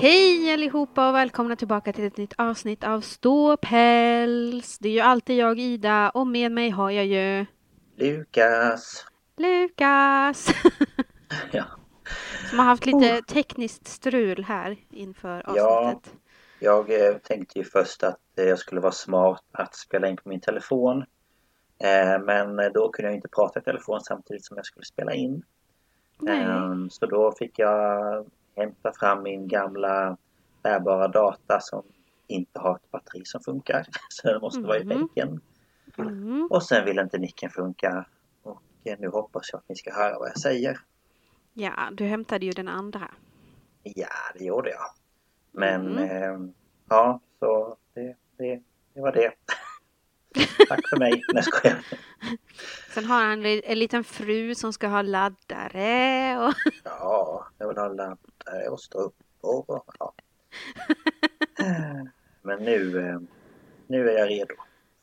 Hej allihopa och välkomna tillbaka till ett nytt avsnitt av Ståpäls. Det är ju alltid jag Ida och med mig har jag ju Lukas. Lukas. Ja. Som har haft lite tekniskt strul här inför Ja. avsnittet. Jag eh, tänkte ju först att eh, jag skulle vara smart att spela in på min telefon. Eh, Men då kunde jag inte prata i telefon samtidigt som jag skulle spela in. Nej. Ehm, Så då fick jag hämta fram min gamla bärbara data som inte har ett batteri som funkar. Så den måste vara i Mhm. väggen. Mm. Och sen vill inte micken funka. Och eh, nu hoppas jag att ni ska höra vad jag säger. Ja, du hämtade ju den andra. Ja, det gjorde jag. Men Mm. eh, ja, så det, det, det var det. Tack för mig. Nej, skojar. Sen har han en liten fru som ska ha laddare och Ja, jag vill ha laddare och stå upp och ja. Men nu, eh, nu är jag redo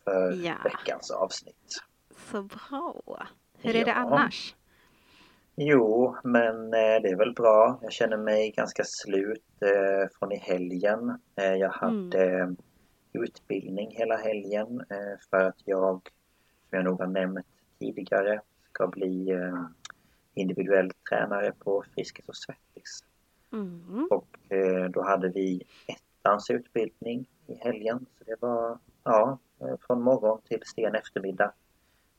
för Ja. veckans avsnitt. så bra. Hur är det Ja. annars? Jo, men eh, det är väl bra. Jag känner mig ganska slut eh, från i helgen. Jag hade eh, utbildning hela helgen för att jag, som jag nog har nämnt tidigare, ska bli individuell tränare på Friskis och Svettis. Mm. Och eh, då hade vi ettans utbildning i helgen. Så det var ja, eh, från morgon till sen eftermiddag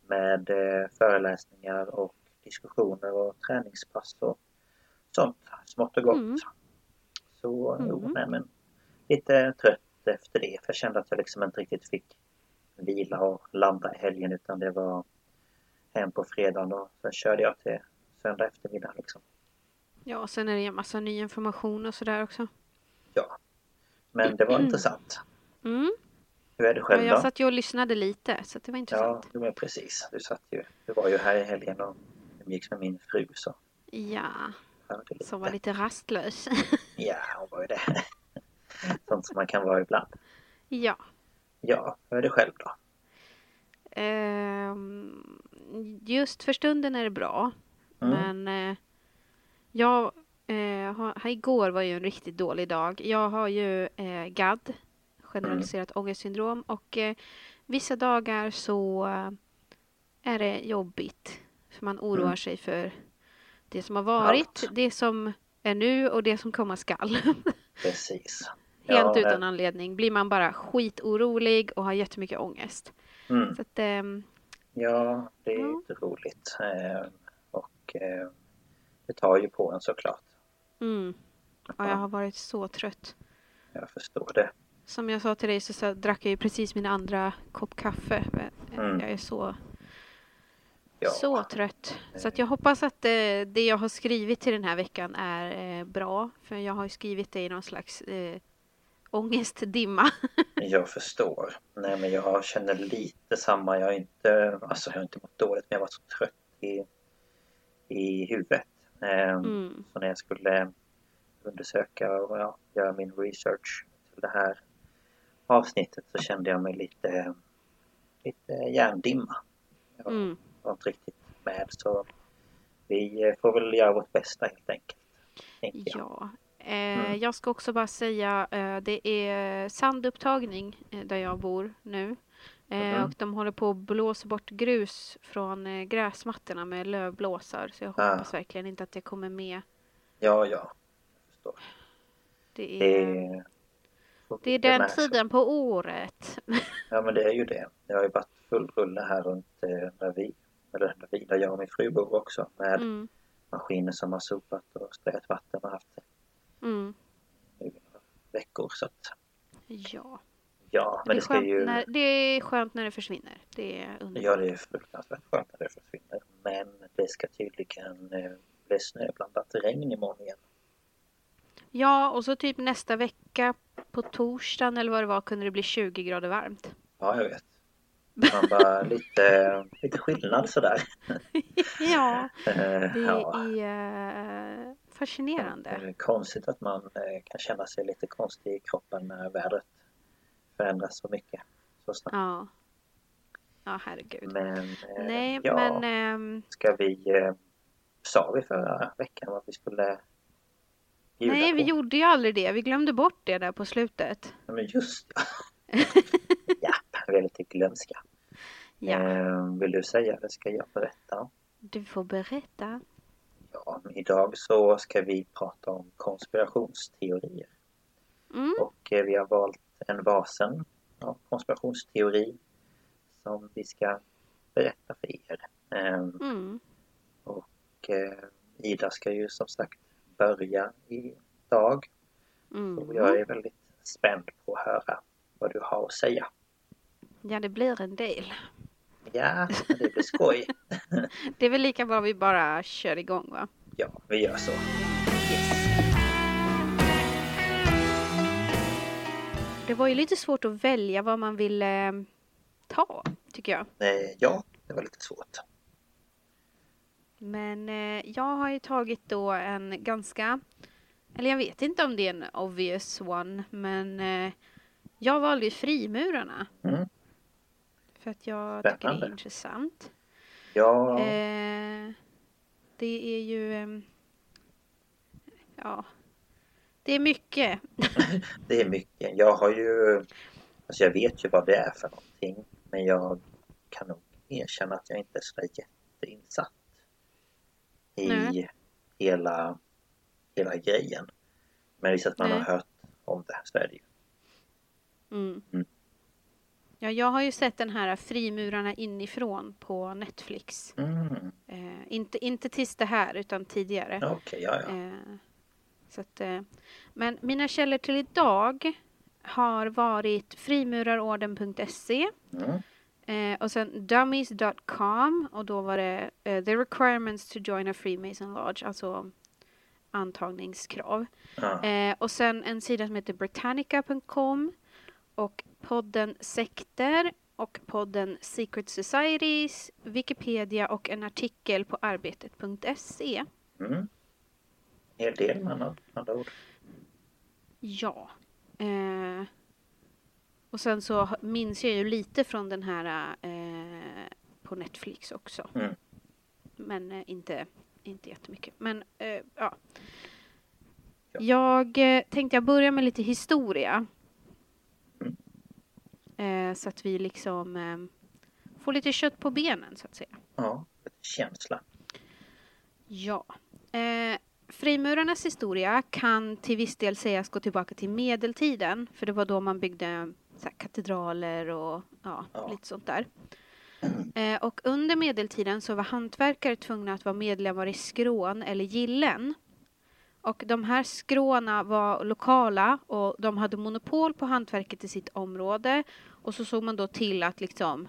med eh, föreläsningar och diskussioner och träningspass och sånt smått och gott. Mm. Så jo, Mm. nej, men lite trött efter det för jag kände att jag liksom inte riktigt fick vila och landa i helgen utan det var hem på fredagen och sen körde jag till söndag eftermiddag liksom. Ja, och sen är det en massa ny information och sådär också. Ja. Men det var intressant. Mm. Hur är det Ja, själv jag då? satt ju och lyssnade lite så det var Ja, intressant. jo, men precis. Du satt ju, du var ju här i helgen och umgicks med min fru så Ja, som var lite rastlös. Ja, hon var ju det. Sånt som man kan vara ibland. ja. Ja, hur är det själv då? Ehm, just för stunden är det bra. Mm. Men eh, jag, eh, har, igår var ju en riktigt dålig dag. Jag har ju eh, GAD, generaliserat ångestsyndrom. Och eh, vissa dagar så eh, är det jobbigt. För man oroar Mm. sig för det som har varit, Allt. det som är nu och det som komma skall. Precis. Helt Ja, utan anledning blir man bara skitorolig och har jättemycket ångest. Mm. Så att, ehm, Ja, det är Ja. roligt. Eh, och eh, det tar ju på en såklart. mm. Ja, jag har varit så trött. Jag förstår det. Som jag sa till dig så, så drack jag ju precis min andra kopp kaffe. Men, eh, Mm. Jag är så Ja. Så trött. Så att jag hoppas att eh, det jag har skrivit till den här veckan är eh, bra. För jag har ju skrivit det i någon slags eh, ångestdimma. Jag förstår. Nej men jag känner lite samma. Jag har inte, alltså jag har inte mått dåligt men jag var så trött i, i huvudet. Ehm, Mm. Så när jag skulle undersöka och ja, göra min research till det här avsnittet så kände jag mig lite, lite hjärndimma. Jag Mm. var inte riktigt med så vi får väl göra vårt bästa helt enkelt. Ja. Eh, Jag ska också bara säga, eh, det är sandupptagning eh, där jag bor nu. Eh, Mhm. Och de håller på att blåsa bort grus från eh, gräsmattorna med lövblåsar. Så jag Ah. hoppas verkligen inte att det kommer med. Ja, ja. Förstår. Det Det, är, får det är den tiden på året. Ja men det är ju det. Det har ju varit full rulle här runt eh, där vi, eller där vi, där jag och min fru bor också med Mm. maskiner som har sopat och sprayat vatten och haft det Mm. veckor så att Ja. Ja men det, det är ska skönt ju när, det är skönt när det försvinner. Det är underbart. Ja det är fruktansvärt skönt när det försvinner men det ska tydligen eh, bli snöblandat regn imorgon igen. Ja, och så typ nästa vecka på torsdagen eller vad det var kunde det bli 20 grader varmt. Ja jag vet. Man bara lite, lite skillnad sådär. Ja, Eh, det är eh, fascinerande. Det är konstigt att man kan känna sig lite konstig i kroppen när vädret förändras så mycket. Så snabbt. Ja. Ja, herregud. Men, eh, Nej, ja, men ehm, ska vi... Eh, sa vi förra veckan vad vi skulle nej, på? vi gjorde ju aldrig det. Vi glömde bort det där på slutet. Ja, Men just ja. ja, vi är lite glömska. Ja, Eh, vill du säga eller ska jag berätta? du får berätta. Ja, idag så ska vi prata om konspirationsteorier. Mm, Och eh, vi har valt en varsin ja, konspirationsteori som vi ska berätta för er. Eh, mm. Och eh, Ida ska ju som sagt börja idag. Mm. jag är väldigt spänd på att höra vad du har att säga. Ja, det blir en del. Ja, det blir skoj. Det är väl lika bra vi bara kör igång, va? Ja, vi gör så. Det var ju lite svårt att välja vad man ville eh, ta, tycker jag. Eh, ja, det var lite svårt. Men eh, jag har ju tagit då en ganska, eller jag vet inte om det är en obvious one, men eh, jag valde ju frimurarna. Mm. För att jag tycker det Spännande. är intressant. Ja, Eh, det är ju, ehm, ja, det är mycket. det är mycket. Jag har ju... Alltså jag vet ju vad det är för någonting. Men jag kan nog erkänna att jag inte är så där jätteinsatt i Nej. hela, hela grejen. Men visst att man Nej. har hört om det, så är det ju. Mm. Mm. Ja, jag har ju sett den här Frimurarna inifrån på Netflix. Mm. Eh, inte, inte tills det här, utan tidigare. Okej, ja, ja. Eh, att, eh, men mina källor till idag har varit frimurarorden.se Mm. eh, och sen dummies.com och då var det eh, the requirements to join a Freemason Lodge, alltså antagningskrav. ja. Eh, och sen en sida som heter britannica.com och podden Sekter och podden Secret Societies, Wikipedia och en artikel på arbetet.se. Mm. En del med andra, ord. Ja. Eh, och sen så minns jag ju lite från den här eh, på Netflix också. Mm. Men eh, inte, inte jättemycket. Men eh, ja. Ja. Jag eh, tänkte jag börjar med lite historia. Mm. Eh, så att vi liksom får lite kött på benen så att säga. Ja, lite känsla. Ja. Eh, frimurarnas historia kan till viss del sägas gå tillbaka till medeltiden. För det var då man byggde här, katedraler och ja, Ja. lite sånt där. Eh, och under medeltiden så var hantverkare tvungna att vara medlemmar i skrån eller gillen. Och de här skråna var lokala och de hade monopol på hantverket i sitt område. Och så såg man då till att liksom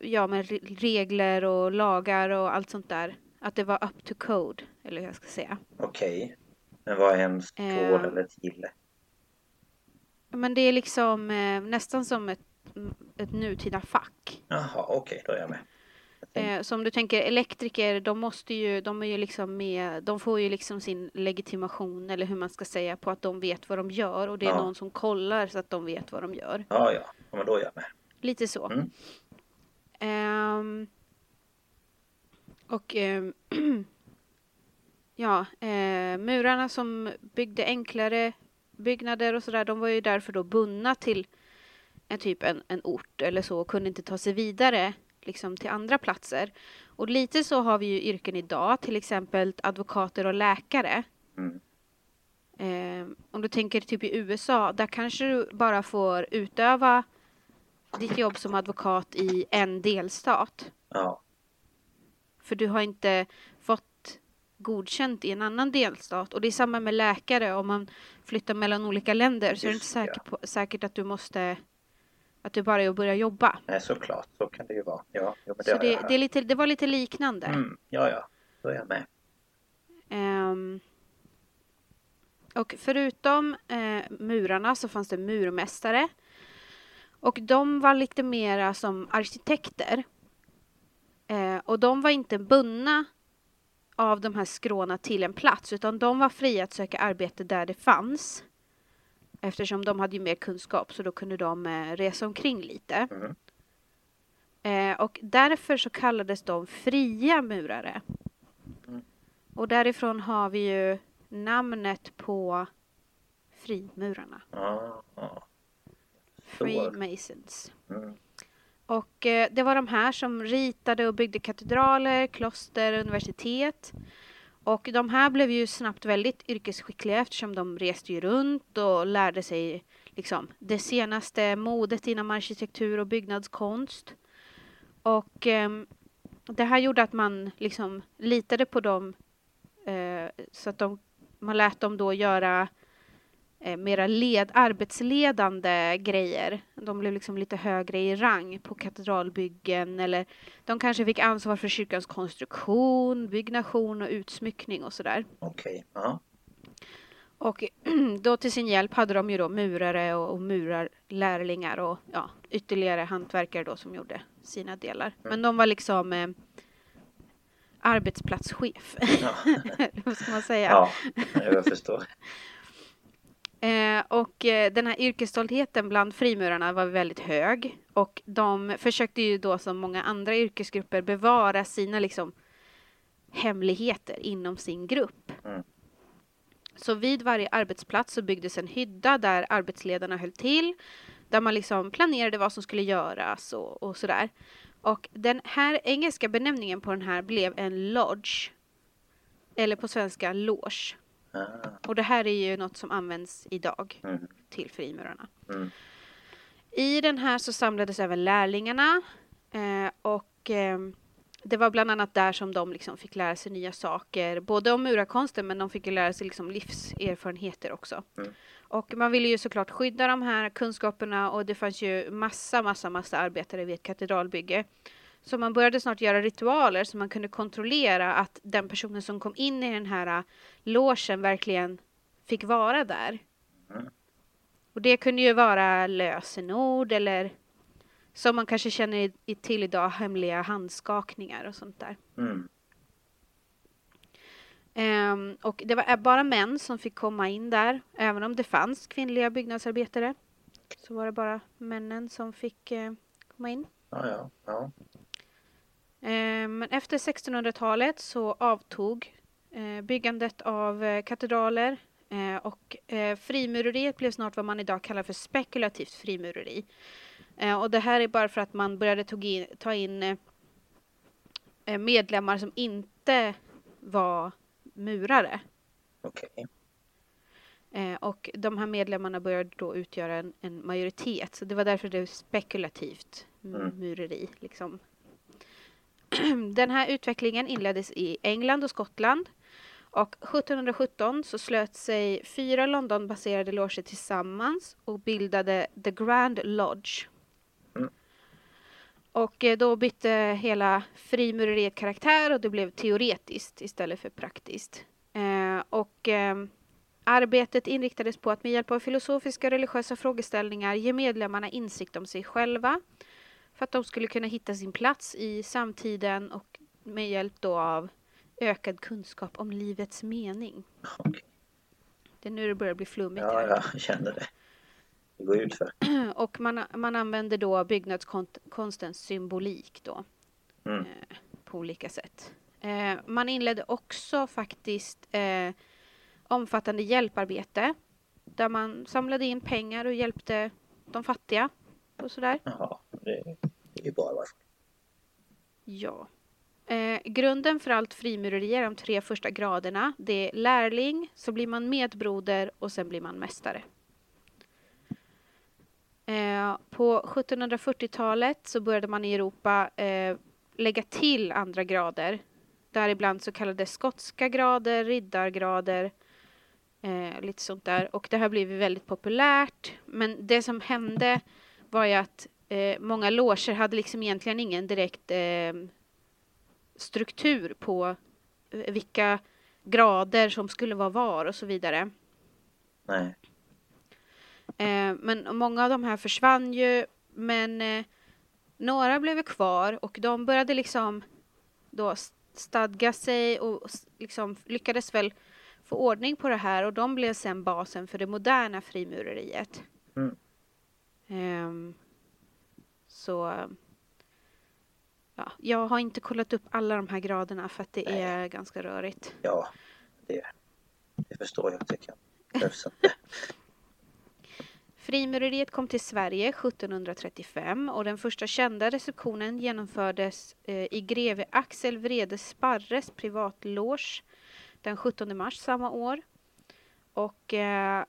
ja, med regler och lagar och allt sånt där. Att det var up to code, eller hur jag ska säga. Okej. Okay. Men vad är en stål eh, eller ett gille? Men det är liksom eh, nästan som ett, ett nutida fack. Jaha, okej, okay, då är jag med. Eh, så om du tänker elektriker, de måste ju, de är ju liksom med, de får ju liksom sin legitimation eller hur man ska säga på att de vet vad de gör och det är ja. någon som kollar så att de vet vad de gör. Ja, ja, ja men då är jag med. Lite så. Mm. Um, och um, ja, uh, murarna som byggde enklare byggnader och sådär, de var ju därför då bundna till en typ en, en ort eller så och kunde inte ta sig vidare liksom till andra platser. Och lite så har vi ju yrken idag, till exempel advokater och läkare. Mm. Eh, om du tänker typ i USA, där kanske du bara får utöva ditt jobb som advokat i en delstat. Ja. För du har inte fått godkänt i en annan delstat. Och det är samma med läkare, om man flyttar mellan olika länder så är det inte säkert, på, säkert att du måste att det bara är att börja jobba. Nej, såklart. Så kan det ju vara. Ja, jo, det, så det, det, är lite, det var lite liknande. Mm, ja, ja. Då är jag med. Um, och förutom uh, murarna så fanns det murmästare. Och de var lite mera som arkitekter. Uh, och de var inte bundna av de här skråna till en plats utan de var fria att söka arbete där det fanns. Eftersom de hade ju mer kunskap så då kunde de eh, resa omkring lite. Mm. Eh, och därför så kallades de fria murare. Mm. Och därifrån har vi ju namnet på frimurarna. Ah, ah. Freemasons. Mm. Och eh, det var de här som ritade och byggde katedraler, kloster, universitet. Och de här blev ju snabbt väldigt yrkesskickliga eftersom de reste ju runt och lärde sig liksom det senaste modet inom arkitektur och byggnadskonst. Och eh, det här gjorde att man liksom litade på dem eh, så att de, man lät dem då göra eh, mera led, arbetsledande grejer. De blev liksom lite högre i rang på katedralbyggen eller de kanske fick ansvar för kyrkans konstruktion, byggnation och utsmyckning och sådär. Okej, okay. ja. Och då till sin hjälp hade de ju då murare och, och murarlärlingar och ja, ytterligare hantverkare då som gjorde sina delar. Mm. Men de var liksom eh, arbetsplatschef. Ja. Vad ska man säga? Ja, jag förstår. Eh, och eh, den här yrkesstoltheten bland frimurarna var väldigt hög och de försökte ju då som många andra yrkesgrupper bevara sina liksom hemligheter inom sin grupp. Mm. Så vid varje arbetsplats så byggdes en hydda där arbetsledarna höll till, där man liksom planerade vad som skulle göras och, och sådär. Och den här engelska benämningen på den här blev en lodge, eller på svenska loge. Och det här är ju något som används idag mm. till frimurarna. Mm. I den här så samlades även lärlingarna eh, och eh, det var bland annat där som de liksom fick lära sig nya saker, både om murarkonsten men de fick ju lära sig liksom livserfarenheter också. Mm. Och man ville ju såklart skydda de här kunskaperna och det fanns ju massa, massa, massa arbetare vid ett katedralbygge. Så man började snart göra ritualer så man kunde kontrollera att den personen som kom in i den här äh, låsen verkligen fick vara där. Mm. Och det kunde ju vara lösenord eller som man kanske känner till idag, hemliga handskakningar och sånt där. Mm. Um, och det var bara män som fick komma in där, även om det fanns kvinnliga byggnadsarbetare. Så var det bara männen som fick uh, komma in. Ja, ja, ja. Eh, men efter 1600-talet så avtog eh, byggandet av eh, katedraler och frimureriet blev snart vad man idag kallar för spekulativt frimureri. Och det här är bara för att man började ta in medlemmar som inte var murare. Okay. Och de här medlemmarna började då utgöra en, en majoritet, så det var därför det är spekulativt mm. mureri. Liksom. Den här utvecklingen inleddes i England och Skottland. Och 1717 så slöt sig fyra Londonbaserade loger tillsammans och bildade The Grand Lodge. Mm. Och eh, då bytte hela frimureriet karaktär och det blev teoretiskt istället för praktiskt. Eh, och eh, arbetet inriktades på att med hjälp av filosofiska och religiösa frågeställningar ge medlemmarna insikt om sig själva för att de skulle kunna hitta sin plats i samtiden och med hjälp då av ökad kunskap om livets mening. Okej. Det är nu det börjar bli flummigt. Ja, här. jag känner det. Det går ut för. Och man, man använder då byggnadskonstens symbolik då Mm. eh, på olika sätt. Eh, man inledde också faktiskt eh, omfattande hjälparbete där man samlade in pengar och hjälpte de fattiga och sådär. Jaha, det, ju i. Ja. Eh, grunden för allt frimureri är de tre första graderna. Det är lärling, så blir man medbroder och sen blir man mästare. Eh, på 1740-talet så började man i Europa eh, lägga till andra grader. Däribland så kallade skotska grader, riddargrader, eh, lite sånt där. Och det har blivit väldigt populärt. Men det som hände var ju att eh, många loger hade liksom egentligen ingen direkt eh, struktur på eh, vilka grader som skulle vara var och så vidare. Nej. Eh, men många av de här försvann ju, men eh, några blev kvar och de började liksom då stadga sig och liksom lyckades väl få ordning på det här och de blev sen basen för det moderna frimureriet. Mm. Ehm, så ja, jag har inte kollat upp alla de här graderna för att det Nej. är ganska rörigt. Ja, det, det förstår jag tycker jag. Behövs inte. Frimureriet kom till Sverige 1735 och den första kända receptionen genomfördes eh, i greve Axel Vrede Sparres privatloge den 17 mars samma år. Och eh,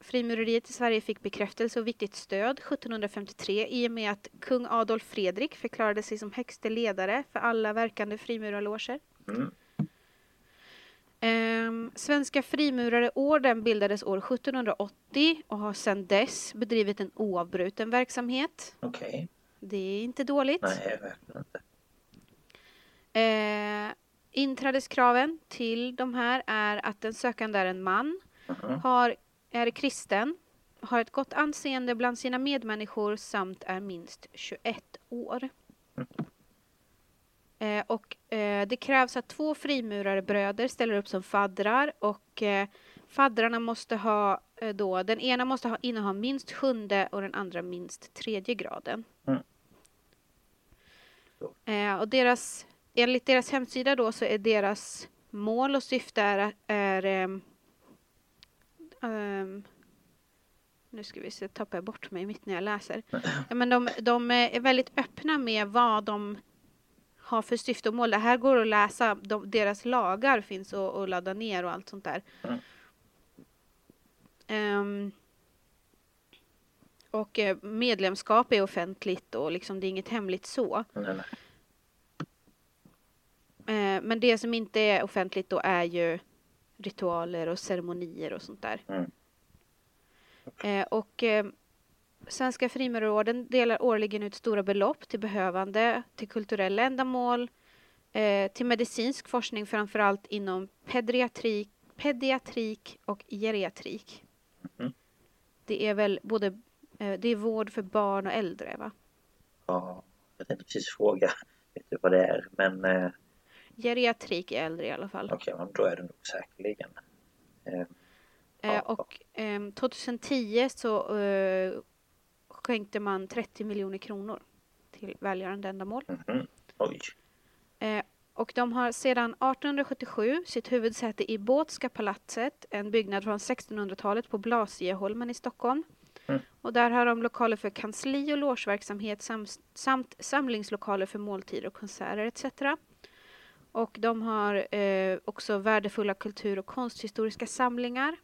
frimureriet i Sverige fick bekräftelse och viktigt stöd 1753 i och med att kung Adolf Fredrik förklarade sig som högste ledare för alla verkande frimurarloger. Mm. Ehm, Svenska frimurareorden bildades år 1780 och har sedan dess bedrivit en oavbruten verksamhet. Okej. Det är inte dåligt. Nej, verkligen inte. Eh, inträdeskraven till de här är att den sökande är en man, Mhm. har, är kristen, har ett gott anseende bland sina medmänniskor samt är minst 21 år. Eh, och eh, det krävs att två frimurarbröder ställer upp som faddrar och eh, faddrarna måste ha eh, då, den ena måste ha, inneha minst sjunde och den andra minst tredje graden. Mm. Eh, och deras, enligt deras hemsida då så är deras mål och syfte är, är ehm, ehm, nu ska vi se, tappar jag bort mig mitt när jag läser. Ja, men de, de är väldigt öppna med vad de har för syfte och mål. Det här går att läsa, de, deras lagar finns att, att ladda ner och allt sånt där. Ehm, och eh, medlemskap är offentligt och liksom det är inget hemligt så. Nej, nej. Eh, men det som inte är offentligt då är ju ritualer och ceremonier och sånt där. Mm. Eh, och eh, Svenska Frimurarorden delar årligen ut stora belopp till behövande, till kulturella ändamål, eh, till medicinsk forskning framförallt inom pediatrik, pediatrik och geriatrik. Mhm. Det är väl både eh, det är vård för barn och äldre va? Ja, jag tänkte precis fråga vet du vad det är, men eh, Geriatrik är äldre i alla fall. okej, men då är det nog säkerligen. Eh, Eh, Ja. och ehm, 2010 så eh, skänkte man 30 miljoner kronor till välgörande ändamål. mhm. Oj, Eh, och de har sedan 1877 sitt huvudsäte i Båtska palatset, en byggnad från 1600-talet på Blasieholmen i Stockholm. Mm. Och där har de lokaler för kansli och logeverksamhet samt, samt samlingslokaler för måltider och konserter etc. Och de har eh, också värdefulla kultur och konsthistoriska samlingar.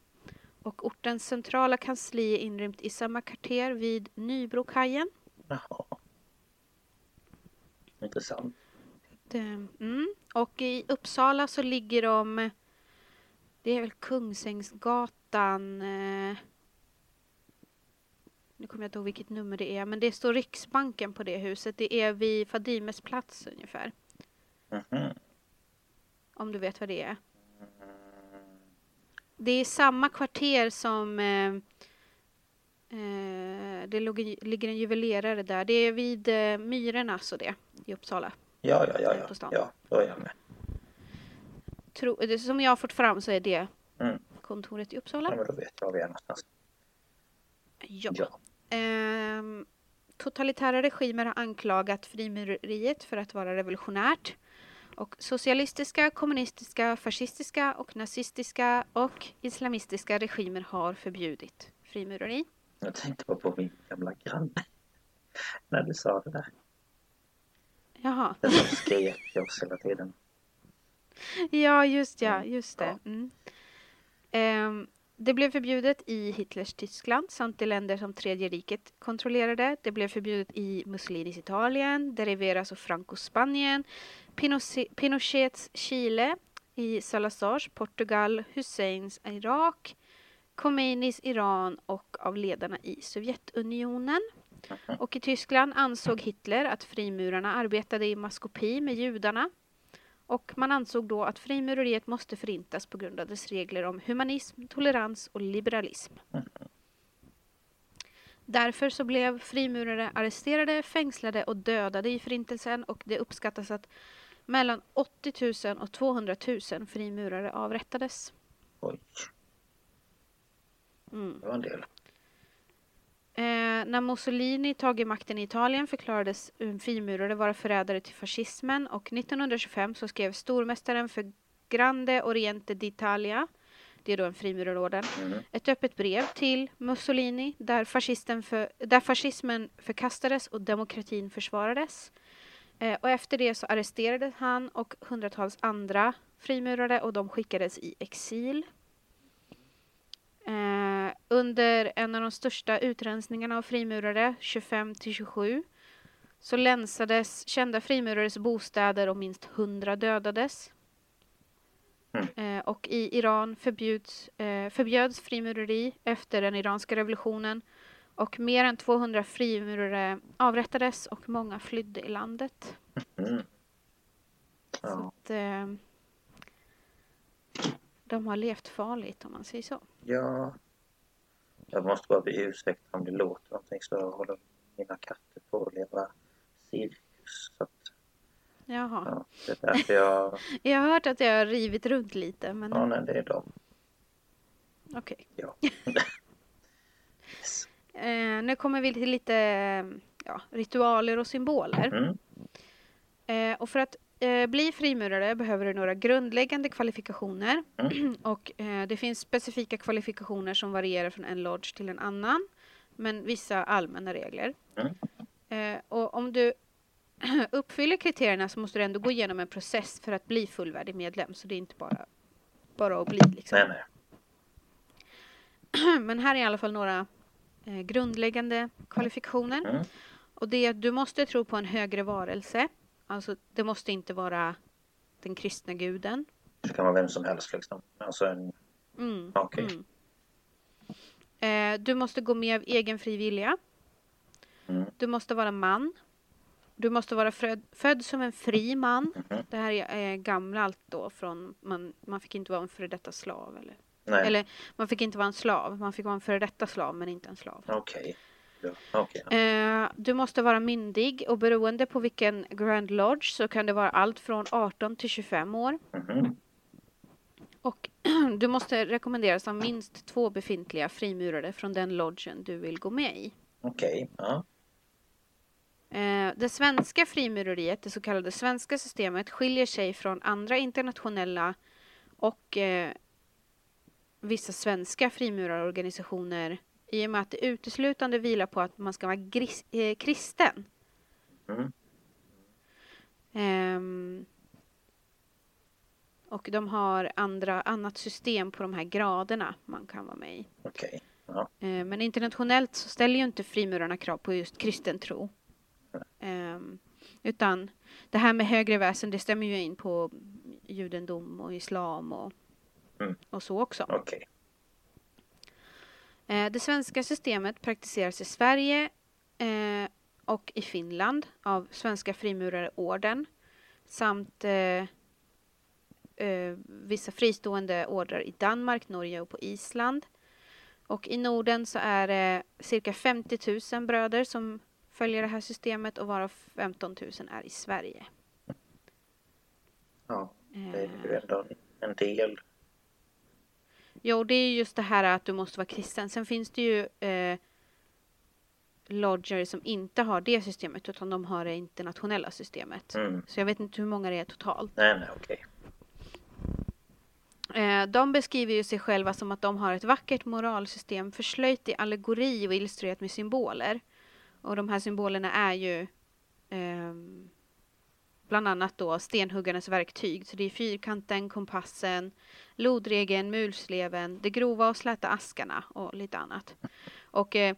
Och ortens centrala kansli är inrymt i samma kvarter vid Nybrokajen. jaha. Intressant. Det, mm. Och i Uppsala så ligger de... Det är väl Kungsängsgatan... Eh, nu kommer jag inte ihåg vilket nummer det är, men det står Riksbanken på det huset. Det är vid Fadimes plats ungefär. Mhm. Om du vet vad det är. Det är samma kvarter som eh, eh, det ligger en juvelerare där. Det är vid eh, Myrornas och det i Uppsala. Ja, ja, ja, ja. Ja, då är jag med. Tro, det, som jag har fått fram så är det Mm. kontoret i Ja, Uppsala. men då vet jag var vi är någonstans. Ja. Ja. Ehm, totalitära regimer har anklagat frimureriet för att vara revolutionärt. Och socialistiska, kommunistiska, fascistiska och nazistiska och islamistiska regimer har förbjudit frimureri. Jag tänkte bara på min gamla granne. När du sa det där. Jaha. Den som skrek till oss hela tiden. Ja, just ja, Mm, just det. Mm. Ehm, det blev förbjudet i Hitlers Tyskland samt i länder som Tredje riket kontrollerade. Det blev förbjudet i Mussolinis Italien, de Riveras och Francos Spanien, Pinoche- Pinochets Chile, i Salazars Portugal, Husseins Irak, Khomeinis Iran och av ledarna i Sovjetunionen. Och i Tyskland ansåg Hitler att frimurarna arbetade i maskopi med judarna. Och man ansåg då att frimureriet måste förintas på grund av dess regler om humanism, tolerans och liberalism. Därför så blev frimurare arresterade, fängslade och dödade i förintelsen och det uppskattas att mellan 80 000 och 200 000 frimurare avrättades. Oj, Mm. det var en del. Eh, när Mussolini tagit makten i Italien förklarades frimurare vara förrädare till fascismen och 1925 så skrev stormästaren för Grande Oriente d'Italia, det är då en frimurarorden, Mm. ett öppet brev till Mussolini där, fascisten för, där fascismen förkastades och demokratin försvarades. Eh, och efter det så arresterades han och hundratals andra frimurare och de skickades i exil. Eh, under en av de största utrensningarna av frimurare, 25 till 27, så länsades kända frimurares bostäder och minst 100 dödades. Eh, och i Iran förbjuds, eh, förbjöds frimureri efter den iranska revolutionen och mer än 200 frimurare avrättades och många flydde i landet. Mm. Så Ja. att, eh, de har levt farligt om man säger så. ja. Jag måste bara be ursäkta om det låter någonting så jag håller mina katter på att leva cirkus. Så att, Jaha. ja, det är därför jag... Jag har hört att jag har rivit runt lite men Ja, nej, det är de. okej. Ja. yes. Eh, nu kommer vi till lite ja, ritualer och symboler. Mm. Eh, och för att bli frimurare behöver du några grundläggande kvalifikationer. Mm. och eh, det finns specifika kvalifikationer som varierar från en lodge till en annan. Men vissa allmänna regler. Mm. Eh, och om du uppfyller kriterierna så måste du ändå gå igenom en process för att bli fullvärdig medlem. Så det är inte bara, bara att bli liksom. Nej, nej. Men här är i alla fall några eh, grundläggande kvalifikationer. Mm. Och det är att du måste tro på en högre varelse. Alltså det måste inte vara den kristna guden. Det kan vara vem som helst liksom. Alltså en... Mm. Okej. Mm. Eh, du måste gå med av egen fri vilja. Mm. Du måste vara man. Du måste vara född, född som en fri man. Mhm. Det här är eh, gammalt då från man, man fick inte vara en före detta slav. Eller, Nej. eller man fick inte vara en slav. Man fick vara en före detta slav men inte en slav. Okej. Ja. Eh, du måste vara myndig och beroende på vilken Grand Lodge så kan det vara allt från 18 till 25 år. Mhm. Och du måste rekommenderas av minst två befintliga frimurare från den lodgen du vill gå med i. Okej. Ja. Eh, det svenska frimureriet, det så kallade svenska systemet, skiljer sig från andra internationella och eh, vissa svenska frimurarorganisationer i och med att det uteslutande vilar på att man ska vara gris, eh, kristen. Mm. Ehm, och de har andra, annat system på de här graderna man kan vara med i. Okej. Ja. Eh, Men internationellt så ställer ju inte frimurarna krav på just kristen tro. Ehm, utan det här med högre väsen det stämmer ju in på judendom och islam och, Mm. och så också. Okej. Eh, det svenska systemet praktiseras i Sverige eh, och i Finland av Svenska Frimurarorden samt eh, vissa fristående order i Danmark, Norge och på Island. Och i Norden så är det cirka 50 000 bröder som följer det här systemet och varav 15 000 är i Sverige. Ja, det är ju ändå en del. Jo, det är just det här att du måste vara kristen. Sen finns det ju eh, lodger som inte har det systemet utan de har det internationella systemet. Mm. Så jag vet inte hur många det är totalt. Nej, nej, okej. Eh, de beskriver ju sig själva som att de har ett vackert moralsystem förslöjt i allegori och illustrerat med symboler. Och de här symbolerna är ju ehm, bland annat då stenhuggarnas verktyg. Så det är fyrkanten, kompassen, lodregeln, mulsleven, det grova och släta askarna och lite annat. Och eh,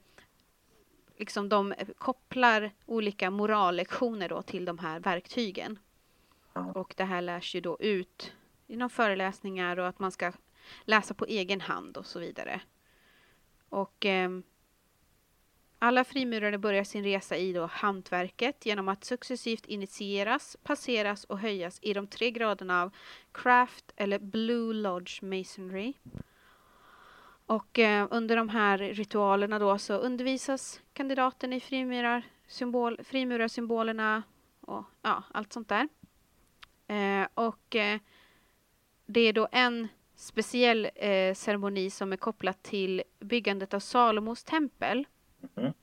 liksom de kopplar olika morallektioner då till de här verktygen. Och det här lärs ju då ut inom föreläsningar och att man ska läsa på egen hand och så vidare. Och ehm, alla frimurare börjar sin resa i då hantverket genom att successivt initieras, passeras och höjas i de tre graderna av craft eller blue lodge masonry. Och eh, under de här ritualerna då så undervisas kandidaten i frimurar, symbol, frimurarsymbolerna och ja, allt sånt där. Eh, och eh, det är då en speciell eh, ceremoni som är kopplad till byggandet av Salomos tempel. Mm-hmm.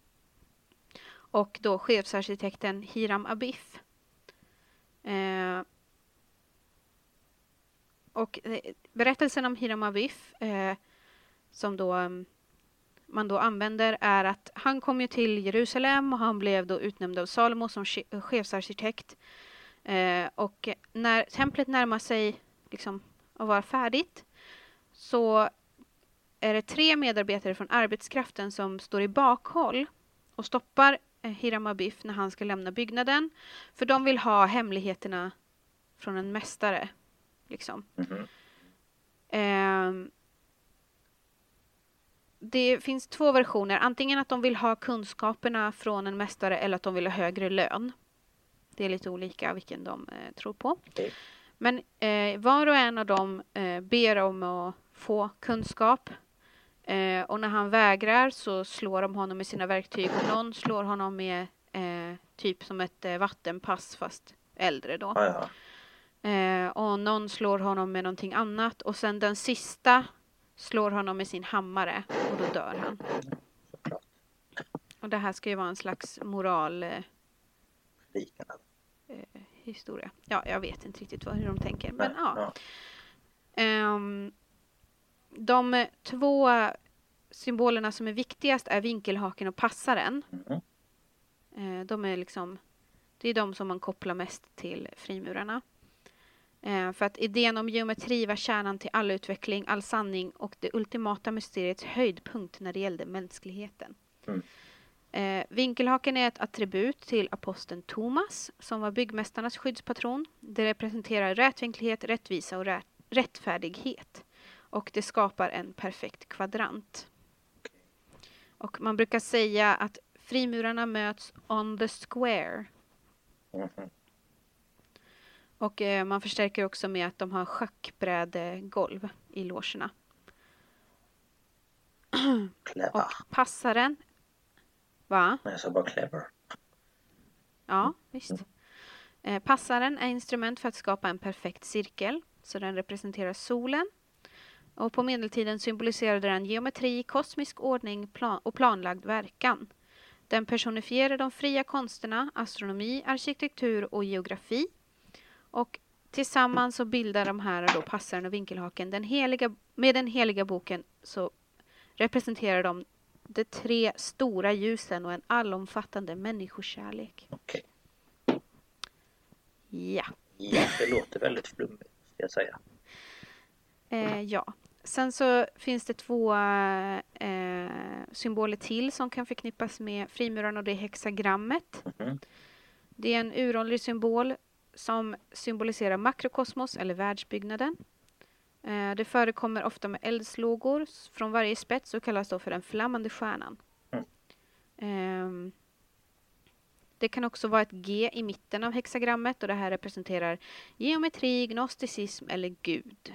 Och då chefsarkitekten Hiram Abif. Eh, och eh, berättelsen om Hiram Abif eh, som då mm, man då använder är att han kom ju till Jerusalem och han blev då utnämnd av Salomo som chefsarkitekt. Eh, och när templet närmar sig liksom att vara färdigt så är det tre medarbetare från arbetskraften som står i bakhåll och stoppar eh, Hiram Abif när han ska lämna byggnaden. För de vill ha hemligheterna från en mästare. Liksom. Mhm. Ehm, det finns två versioner. Antingen att de vill ha kunskaperna från en mästare eller att de vill ha högre lön. Det är lite olika vilken de eh, tror på. Okej. Men eh, var och en av dem eh, ber om att få kunskap. Eh, och när han vägrar så slår de honom med sina verktyg. Och någon slår honom med eh, typ som ett eh, vattenpass fast äldre då. Ja, ja. Eh, och någon slår honom med någonting annat och sen den sista slår honom med sin hammare och då dör han. Och det här ska ju vara en slags moral eh, Liknande. historia. Ja, jag vet inte riktigt vad, hur de tänker. Men ja. Ehm, de två symbolerna som är viktigast är vinkelhaken och passaren. Mhm. Eh, de är liksom, det är de som man kopplar mest till frimurarna. Eh, för att idén om geometri var kärnan till all utveckling, all sanning och det ultimata mysteriets höjdpunkt när det gällde mänskligheten. Mm. Eh, vinkelhaken är ett attribut till aposteln Thomas som var byggmästarnas skyddspatron. Det representerar rätvinklighet, rättvisa och rät- rättfärdighet. Och det skapar en perfekt kvadrant. Och man brukar säga att frimurarna möts on the square. Mhm. Och eh, man förstärker också med att de har schackbrädegolv i logerna. Clever. Och passaren... Va? Jag sa bara clever. Ja, visst. Eh, passaren är instrument för att skapa en perfekt cirkel, så den representerar solen. Och på medeltiden symboliserade den geometri, kosmisk ordning plan och planlagd verkan. Den personifierar de fria konsterna, astronomi, arkitektur och geografi. Och tillsammans så bildar de här då passaren och vinkelhaken den heliga, med den heliga boken så representerar de de tre stora ljusen och en allomfattande människokärlek. Okej. Ja. Ja, det låter väldigt flummigt, ska jag säga. Eh, ja. Sen så finns det två eh, symboler till som kan förknippas med frimurarna och det är hexagrammet. Mhm. Det är en uråldrig symbol som symboliserar makrokosmos eller världsbyggnaden. Eh, det förekommer ofta med eldslågor från varje spets och kallas då för den flammande stjärnan. Mm. Ehm, det kan också vara ett G i mitten av hexagrammet och det här representerar geometri, gnosticism eller Gud.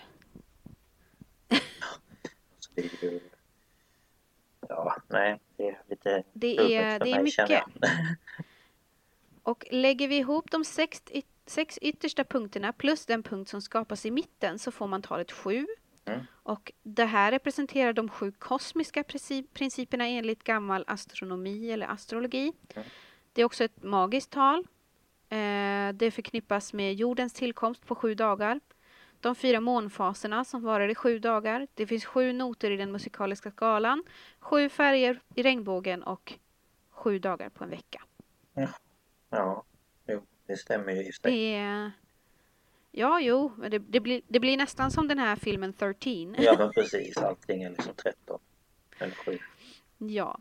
Det är ju... Ja, nej, det är lite Det är, det är mycket. Och lägger vi ihop de sex, sex yttersta punkterna plus den punkt som skapas i mitten så får man talet sju. Mm. Och det här representerar de sju kosmiska princi- principerna enligt gammal astronomi eller astrologi. Mm. Det är också ett magiskt tal. Eh, det förknippas med jordens tillkomst på sju dagar. De fyra månfaserna som varar i sju dagar. Det finns sju noter i den musikaliska skalan. Sju färger i regnbågen och sju dagar på en vecka. Ja, jo, det stämmer ju sig. Det är... Ja, jo, men det, det, blir, det blir nästan som den här filmen 13. Ja, men precis. Allting är liksom 13 eller 7. Ja.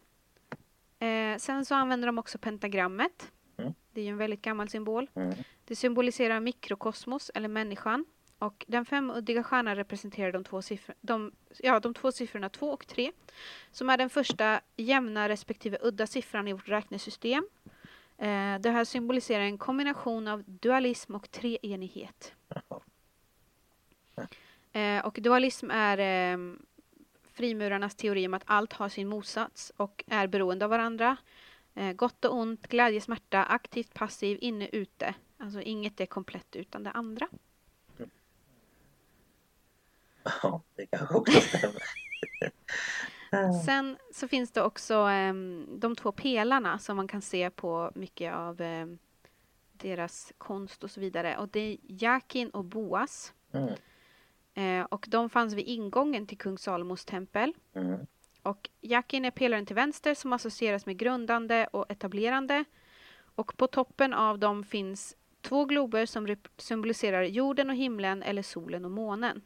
Eh, sen så använder de också pentagrammet. Mm. Det är ju en väldigt gammal symbol. Mm. Det symboliserar mikrokosmos eller människan. Och den femuddiga stjärnan representerar de två, siffror, de, ja, de två siffrorna 2 och 3. Som är den första jämna respektive udda siffran i vårt räknesystem. Eh, det här symboliserar en kombination av dualism och treenighet. Eh, och dualism är eh, frimurarnas teori om att allt har sin motsats och är beroende av varandra. Eh, gott och ont, glädje, smärta, aktivt, passiv, inne, ute. Alltså inget är komplett utan det andra. Ja, det kanske också stämmer. Sen så finns det också ehm, de två pelarna som man kan se på mycket av ehm, deras konst och så vidare. Och det är Jakin och Boas. Mm. Eh, och de fanns vid ingången till kung Salomos tempel. Mm. Och Jakin är pelaren till vänster som associeras med grundande och etablerande. Och på toppen av dem finns två glober som symboliserar jorden och himlen eller solen och månen.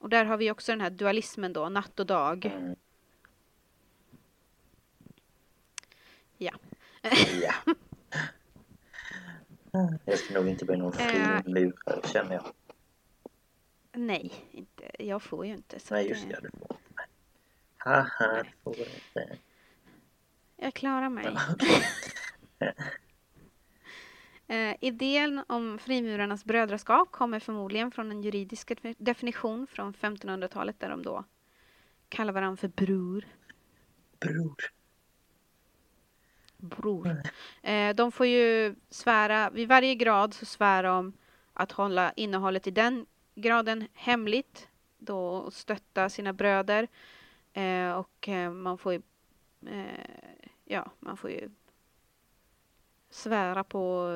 Och där har vi också den här dualismen då, natt och dag. Mm. Ja. Ja. Jag ska nog inte bli någon Eh. frimurare känner jag. Nej, inte. jag får ju inte. Så Nej just det, du får inte. Haha, du får inte. Jag klarar mig. Eh, idén om frimurarnas brödraskap kommer förmodligen från en juridisk defi- definition från 1500-talet där de då kallar varandra för bror. Bror. bror. Eh, de får ju svära, vid varje grad så svär de att hålla innehållet i den graden hemligt då stötta sina bröder. Eh, och eh, man får ju, eh, ja, man får ju svära på,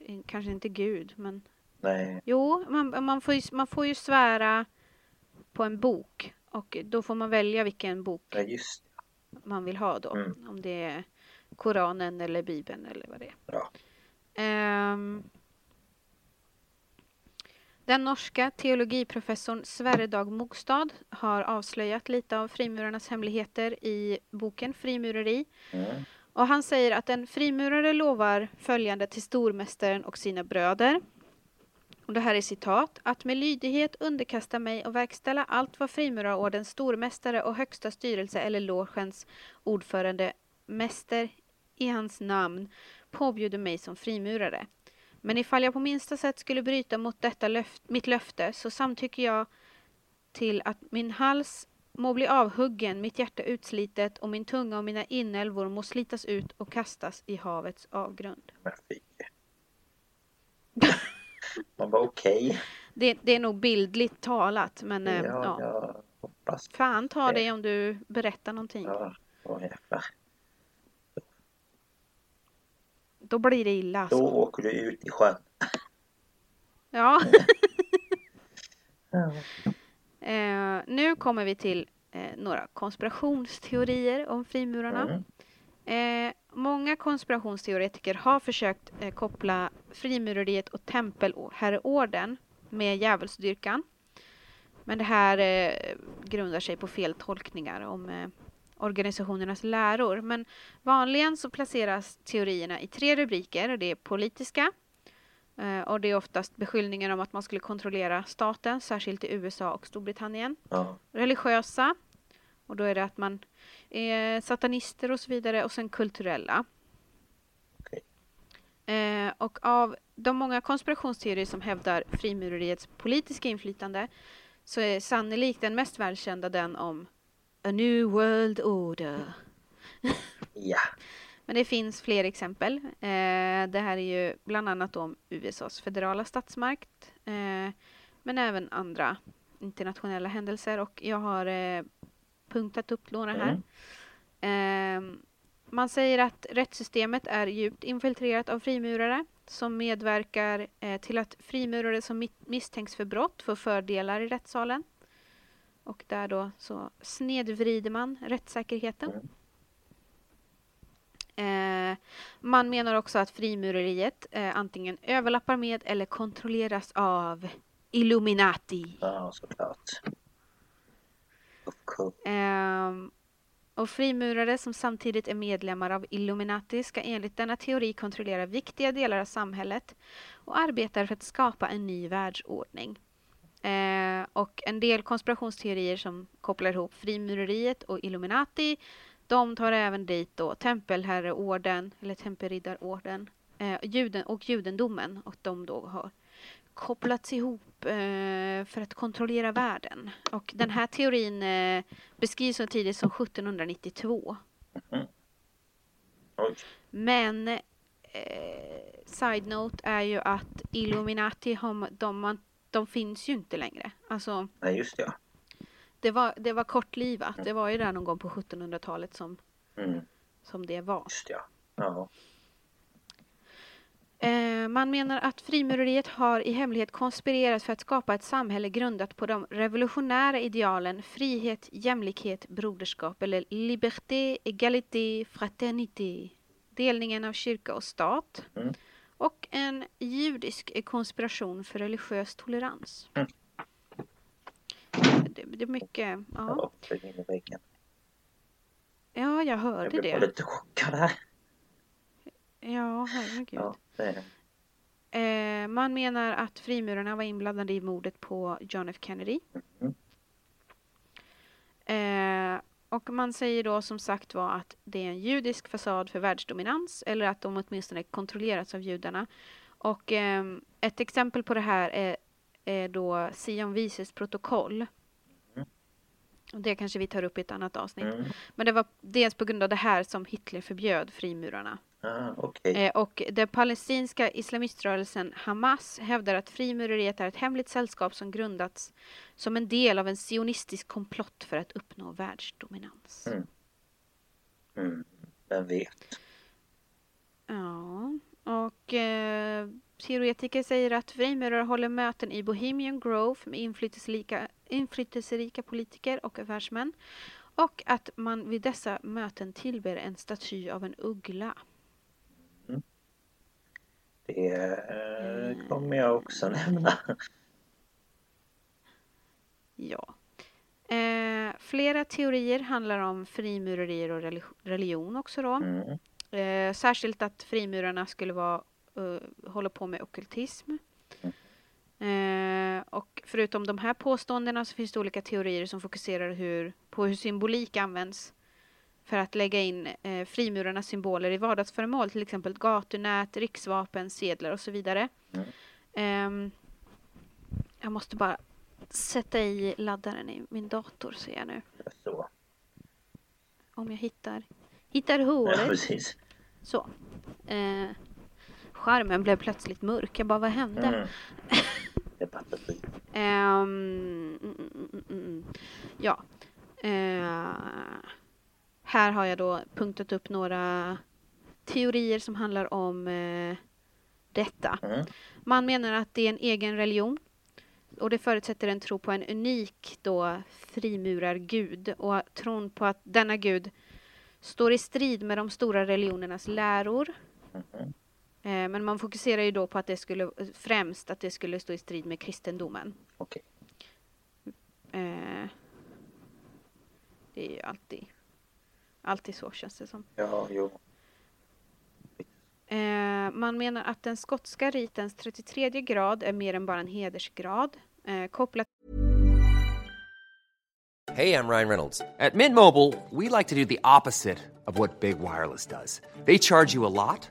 eh, kanske inte Gud, men Nej. Jo, man, man, får ju, man får ju svära på en bok och då får man välja vilken bok Ja man vill ha då. Mm. Om det är Koranen eller Bibeln eller vad det är. Ja. Ehm, den norska teologiprofessorn Sverre Dag Mogstad har avslöjat lite av frimurarnas hemligheter i boken Frimureri. Mm. Och han säger att en frimurare lovar följande till stormästaren och sina bröder. Och det här är citat. Att med lydighet underkasta mig och verkställa allt vad frimurarordens stormästare och högsta styrelse eller logens ordförande mäster i hans namn påbjuder mig som frimurare. Men ifall jag på minsta sätt skulle bryta mot detta löft, mitt löfte så samtycker jag till att min hals må bli avhuggen, mitt hjärta utslitet och min tunga och mina inälvor må slitas ut och kastas i havets avgrund. Men fy. Man bara okej. Det, det är nog bildligt talat, men eh, Ja, ja. jag hoppas. Fan ta det. dig om du berättar någonting. Ja, åh jävlar. Då blir det illa. Alltså. Då åker du ut i sjön. Ja. Ja. eh, nu kommer vi till eh, några konspirationsteorier om frimurarna. Mm. Eh, många konspirationsteoretiker har försökt eh, koppla frimureriet och tempelherreorden med djävulsdyrkan. Men det här eh, grundar sig på feltolkningar om eh, organisationernas läror. Men vanligen så placeras teorierna i tre rubriker. Det är politiska, och det är oftast beskyllningar om att man skulle kontrollera staten, särskilt i USA och Storbritannien. Ja. Religiösa, och då är det att man är satanister och så vidare, och sen kulturella. Eh, och av de många konspirationsteorier som hävdar frimureriets politiska inflytande så är sannolikt den mest välkända den om A New World Order. Ja. Men det finns fler exempel. Eh, det här är ju bland annat om USAs federala statsmakt, eh, men även andra internationella händelser och jag har eh, punktat upp några här. Eh, man säger att rättssystemet är djupt infiltrerat av frimurare som medverkar till att frimurare som mi- misstänks för brott får fördelar i rättssalen. Och där då så snedvrider man rättssäkerheten. Eh, man menar också att frimureriet eh, antingen överlappar med eller kontrolleras av Illuminati. Ja, såklart. Ehm, och frimurare som samtidigt är medlemmar av Illuminati ska enligt denna teori kontrollera viktiga delar av samhället och arbetar för att skapa en ny världsordning. Eh, och en del konspirationsteorier som kopplar ihop frimureriet och Illuminati de tar även dit då tempelherreorden eller tempelriddarorden eh, juden, och judendomen och de då har kopplats ihop eh, för att kontrollera världen. Och den här teorin eh, beskrivs så tidigt som 1792. Oj. Men eh, side note är ju att Illuminati, har, de, de finns ju inte längre. Alltså, Nej, just det. Det var, det var kortlivat. Det var ju där någon gång på 1700-talet som, Mm, som det var. just det. Ja. Eh, man menar att frimureriet har i hemlighet konspirerat för att skapa ett samhälle grundat på de revolutionära idealen frihet, jämlikhet, broderskap eller liberté, égalité, fraternité. Delningen av kyrka och stat. Mm. Och en judisk konspiration för religiös tolerans. Mm. Det, det är mycket, Ja. ja. Flög in i väggen. Ja, jag Jag hörde blev det. lite chockad här. Ja, herregud. Ja, det, Eh, man menar att frimurarna var inblandade i mordet på John F Kennedy. Mhm. Eh, och man säger då som sagt var att det är en judisk fasad för världsdominans eller att de åtminstone kontrollerats av judarna. Och ehm, ett exempel på det här är, är då Sion Vises protokoll. Och det kanske vi tar upp i ett annat avsnitt. mm. Men det var dels på grund av det här som Hitler förbjöd frimurarna. ah, okej. Eh, och den palestinska islamiströrelsen Hamas hävdar att frimureriet är ett hemligt sällskap som grundats som en del av en sionistisk komplott för att uppnå världsdominans. Mm. Mm. Vem vet? Ja, och eh, teoretiker säger att frimurare håller möten i Bohemian Grove med inflytelserika, inflytelserika politiker och affärsmän. Och att man vid dessa möten tillber en staty av en uggla. Det eh, kommer jag också nämna. Ja. Eh, flera teorier handlar om frimurerier och relig- religion också då. Mm. Eh, särskilt att frimurarna skulle vara, eh, hålla på med ockultism. Eh, och förutom de här påståendena så finns det olika teorier som fokuserar hur, på hur symbolik används för att lägga in eh, frimurarnas symboler i vardagsföremål, till exempel gatunät, riksvapen, sedlar och så vidare. Mm. Ehm, jag måste bara sätta i laddaren i min dator ser jag nu. Så. Om jag hittar, hittar Ja, hålet. precis. Så. Eh, skärmen blev plötsligt mörk. Jag bara, vad hände? Mm. Ehm, mm, mm. Ja. Eh, här har jag då punktat upp några teorier som handlar om eh, detta. Mm. Man menar att det är en egen religion och det förutsätter en tro på en unik då frimurargud och tron på att denna gud står i strid med de stora religionernas läror. Mhm. Eh, Men man fokuserar ju då på att det skulle främst att det skulle stå i strid med kristendomen. Okej. Eh, Det är ju alltid, alltid så känns det som. Ja, jo. Eh, man menar att den skotska ritens 33 grad är mer än bara en hedersgrad. Eh, kopplat Hey, I'm Ryan Reynolds. At Mint Mobile, we like to do the opposite of what Big Wireless does. They charge you a lot,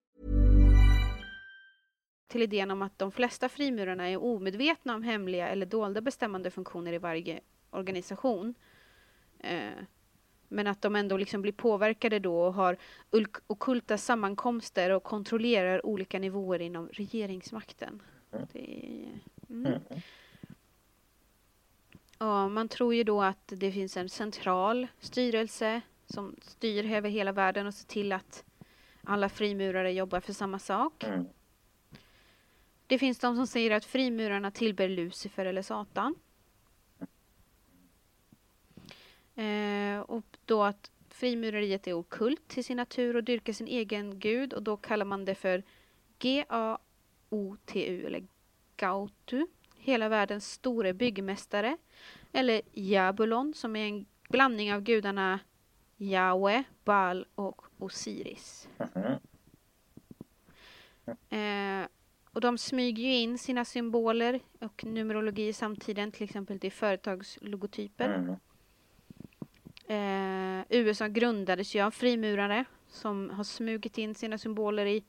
Till idén om att de flesta frimurarna är omedvetna om hemliga eller dolda bestämmande funktioner i varje organisation. Eh, men att de ändå liksom blir påverkade då och har ul- ockulta sammankomster och kontrollerar olika nivåer inom regeringsmakten. Det är, mm. Ja, man tror ju då att det finns en central styrelse som styr över hela världen och ser till att alla frimurare jobbar för samma sak. Mm. Det finns de som säger att frimurarna tillber Lucifer eller Satan. Eh, och då att frimureriet är okult till sin natur och dyrkar sin egen gud och då kallar man det för G-A-O-T-U eller Gautu. Hela världens store byggmästare. Eller Jabulon som är en blandning av gudarna Jahwe, Baal och Osiris. Mhm. Eh, och de smyger ju in sina symboler och numerologi i samtiden, till exempel till företagslogotyper. Mm. Eh, USA grundades ju av frimurare som har smugit in sina symboler i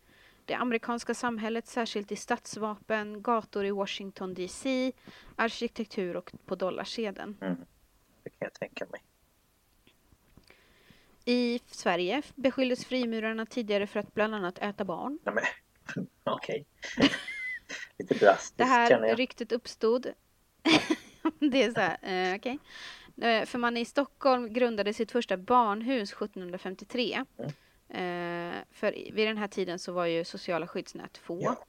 det amerikanska samhället, särskilt i stadsvapen, gator i Washington DC, arkitektur och på dollarsedeln. Mm. Det kan jag tänka mig. I Sverige beskylldes frimurarna tidigare för att bland annat äta barn. Men okej. Lite drastiskt Det här känner jag. ryktet uppstod. det är så här, eh, okej. Eh, för man i Stockholm grundade sitt första barnhus 1753. Eh, för i- vid den här tiden så var ju sociala skyddsnät få. Ja.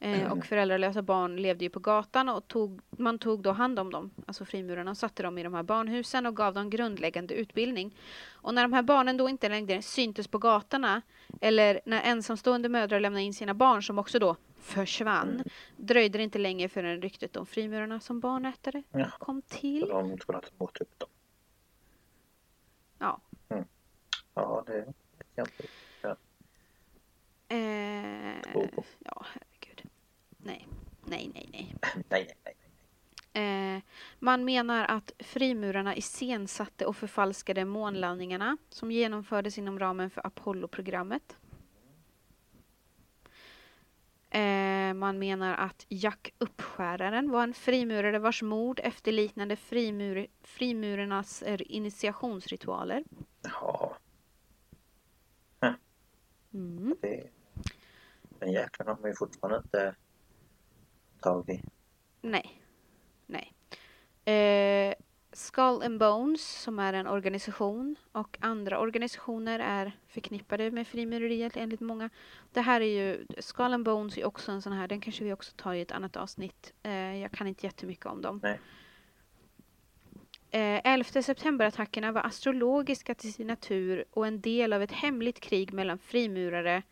Eh, och föräldralösa barn levde ju på gatan och tog, man tog då hand om dem, alltså frimurarna, och satte dem i de här barnhusen och gav dem grundläggande utbildning. Och när de här barnen då inte längre syntes på gatorna eller när ensamstående mödrar lämnade in sina barn som också då försvann dröjde det inte länge förrän ryktet om frimurarna som barnätare Ja. kom Så till. de att de åt upp dem. Ja. Ja, det inte. Ja. Eh, ja. Nej, nej, nej, nej. Nej, nej, nej. Eh, man menar att frimurarna iscensatte och förfalskade månlandningarna som genomfördes inom ramen för Apollo-programmet. Eh, man menar att Jack Uppskäraren var en frimurare vars mord efterliknade frimur, frimurarnas initiationsritualer. Jaha, Mm. det... Den jäkeln har man ju fortfarande inte tagit. Nej. Nej. Eh, Skull and Bones, som är en organisation, och andra organisationer är förknippade med frimureriet enligt många. Det här är ju, Skull and Bones är också en sån här, den kanske vi också tar i ett annat avsnitt. Eh, jag kan inte jättemycket om dem. Nej. Eh, 11 september-attackerna var astrologiska till sin natur och en del av ett hemligt krig mellan frimurare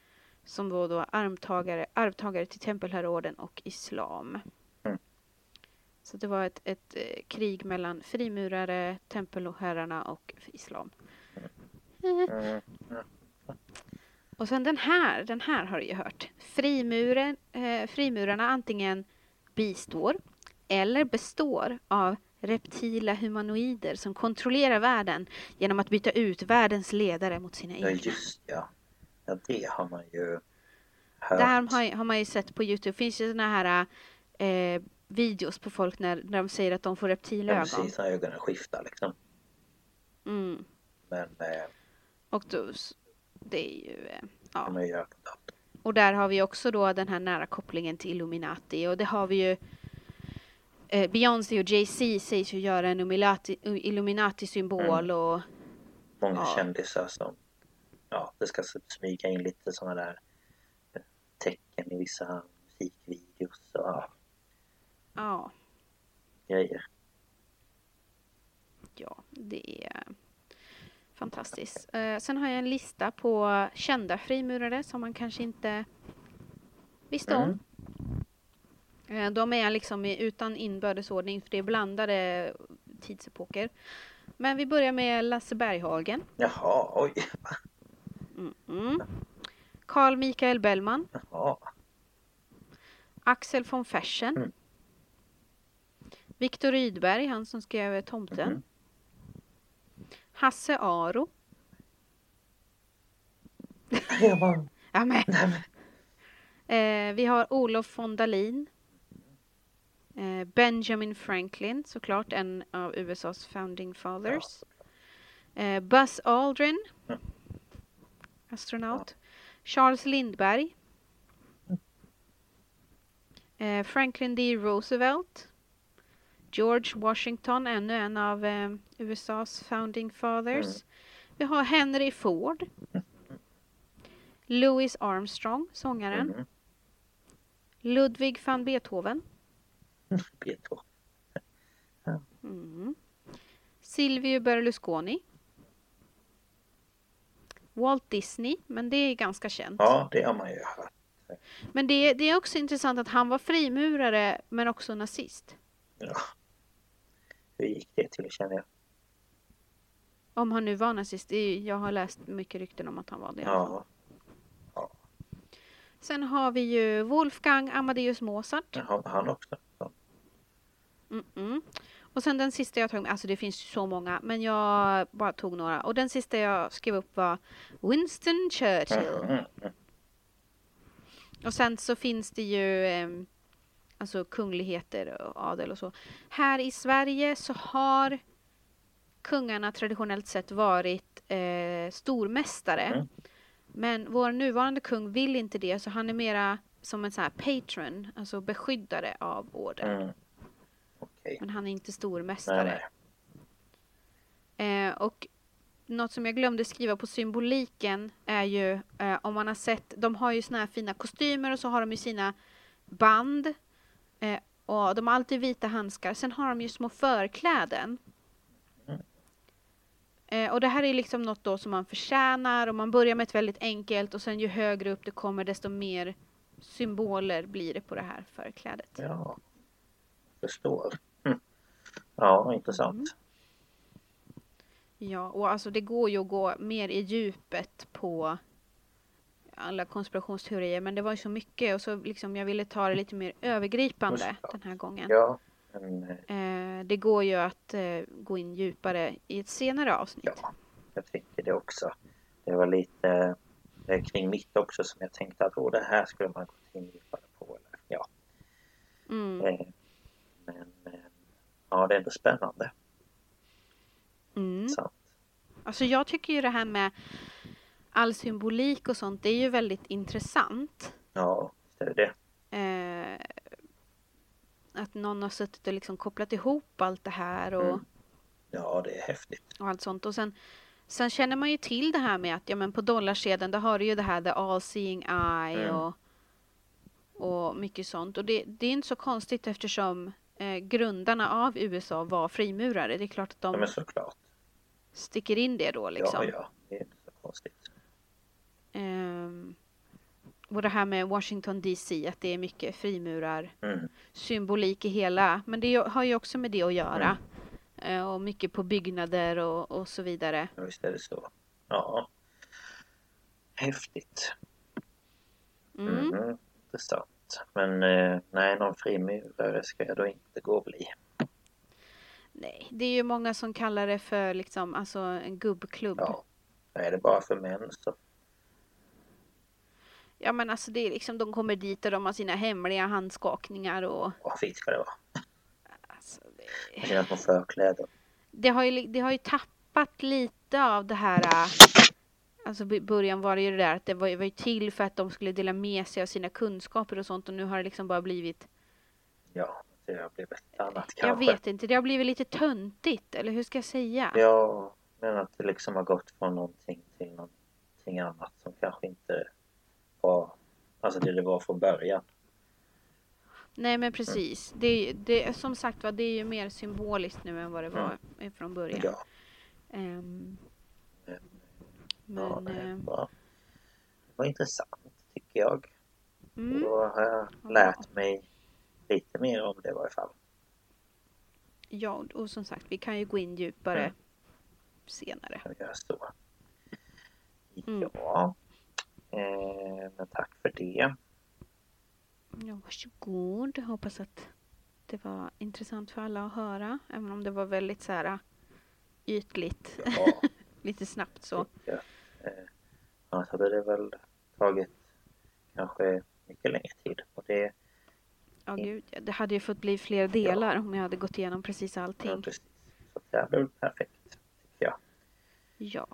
som var då arvtagare, arvtagare till tempelherreorden och islam. Mm. Så det var ett, ett eh, krig mellan frimurare, tempelherrarna och islam. Mm. Och sen den här, den här har du ju hört. Frimuren, eh, frimurarna antingen bistår eller består av reptila humanoider som kontrollerar världen genom att byta ut världens ledare mot sina Ja, egna. just ja. Ja, det har man ju hört. Det här har, har man ju sett på Youtube. finns ju såna här eh, videos på folk när, när de säger att de får Ja, reptilögon. precis, när ögonen skiftar liksom. Mm. Men eh, Och då, det är ju, eh, ja. kan man göra på datorn. Och där har vi också då den här nära kopplingen till Illuminati och det har vi ju eh, Beyoncé och Jay-Z sägs ju göra en Illuminati- Illuminati-symbol Mm. och Många Ja. kändisar som, ja, det ska smyga in lite sådana där eh, tecken i vissa musikvideos och ja, ja, grejer. ja, det är fantastiskt. Eh, sen har jag en lista på kända frimurare som man kanske inte visste om. Eh, de är liksom i, utan inbördes ordning för det är blandade tidsepoker. Men vi börjar med Lasse Berghagen. Jaha, oj, Mm. Carl Michael Bellman. jaha. Axel von Fersen. Mm. Viktor Rydberg, han som skrev Tomten. Mhm. Hasse Aro. Ja, men. Eh, vi har Olof von Dalin. Eh, Benjamin Franklin, såklart en av USAs founding fathers. Eh, Buzz Aldrin. Mm. Astronaut. Charles Lindbergh. Eh, Franklin D. Roosevelt. George Washington, ännu en av eh, USAs founding fathers. Vi har Henry Ford. Louis Armstrong, sångaren. mm, Ludwig van Beethoven. Beethoven. Mm. Silvio Berlusconi. Walt Disney, men det är ganska känt. Ja, det har man ju hört. Men det, det är också intressant att han var frimurare men också nazist. Ja. Hur gick det till känner jag? Om han nu var nazist. Jag har läst mycket rykten om att han var det. fall. Ja, Sen har vi ju Wolfgang Amadeus Mozart. har han också? Så. Mm-mm. Och sen den sista jag tog med, alltså det finns så många, men jag bara tog några. Och den sista jag skrev upp var Winston Churchill. Och sen så finns det ju eh, alltså kungligheter och adel och så. Här i Sverige så har kungarna traditionellt sett varit eh, stormästare. Mm. Men vår nuvarande kung vill inte det, så han är mera som en sån här patron, alltså beskyddare av orden. Mm. Men han är inte Nej, stormästare. nej. Eh, och något som jag glömde skriva på symboliken är ju eh, om man har sett, de har ju såna här fina kostymer och så har de ju sina band. Eh, och de har alltid vita handskar. Sen har de ju små förkläden. Eh, och det här är liksom något då som man förtjänar och man börjar med ett väldigt enkelt och sen ju högre upp det kommer desto mer symboler blir det på det här förklädet. Ja, förstår. Mm. Ja, intressant. Ja, och alltså det går ju att gå mer i djupet på alla konspirationsteorier, men det var ju så mycket och så liksom jag ville ta det lite mer övergripande den här gången. Ja, men eh, Eh, det går ju att eh, gå in djupare i ett senare avsnitt. ja, jag tänker det också. Det var lite eh, kring mitt också som jag tänkte att åh, det här skulle man gå in djupare på. Eller, ja, Mm. Ja, det är ändå spännande. Mm. Sant. Alltså jag tycker ju det här med all symbolik och sånt, det är ju väldigt intressant. Ja, visst är det det. Eh, att någon har suttit och liksom kopplat ihop allt det här och Mm. Ja, det är häftigt. och allt sånt. Och sen, sen känner man ju till det här med att ja, men på dollarsedeln då har du ju det här the all seeing eye Mm. och, och mycket sånt. Och det, det är inte så konstigt eftersom eh, grundarna av USA var frimurare. Det är klart att Ja, de men såklart. sticker in det då liksom. Ja, ja, det är inte så konstigt. Ehm, och det här med Washington DC, att det är mycket frimurar Mm. i hela. Men det har ju också med det att göra. Mm. Eh, och mycket på byggnader och, och så vidare. Ja, visst är det så. Ja. Häftigt. Mm. Mm. Intressant. Men eh, nej, någon frimurare ska jag då inte gå och bli. Nej, det är ju många som kallar det för liksom, alltså en gubbklubb. Ja. Är det bara för män så Ja men alltså det är liksom, de kommer dit och de har sina hemliga handskakningar och... Vad fint ska det vara. Alltså, Med sina små förkläden. det, har ju, det har ju tappat lite av det här... äh, Alltså i början var det ju det där att det var, var ju till för att de skulle dela med sig av sina kunskaper och sånt och nu har det liksom bara blivit... Ja, det har blivit ett annat Jag kanske. vet inte, det har blivit lite töntigt eller hur ska jag säga? Ja, men att det liksom har gått från någonting till någonting annat som kanske inte var alltså det det var från början. Nej men precis. Det, det, som sagt var, det är ju mer symboliskt nu än vad det var från början. Ja, men, men... ja, det eh, var, det var intressant tycker jag. mm, Då har jag lärt mig lite mer om det i varje fall. ja, och som sagt, vi kan ju gå in djupare Mm. senare. Så. Mm. Ja, eh, men tack för det. Ja, varsågod. Hoppas att det var intressant för alla att höra. Även om det var väldigt så här ytligt. Ja, Lite snabbt så. jag. Eh, annars hade det väl tagit kanske mycket längre tid. Och det Ja, gud. ja, Det hade ju fått bli fler delar om jag hade gått igenom precis Ja, allting. precis. Så det här blev perfekt, tycker jag. Ja,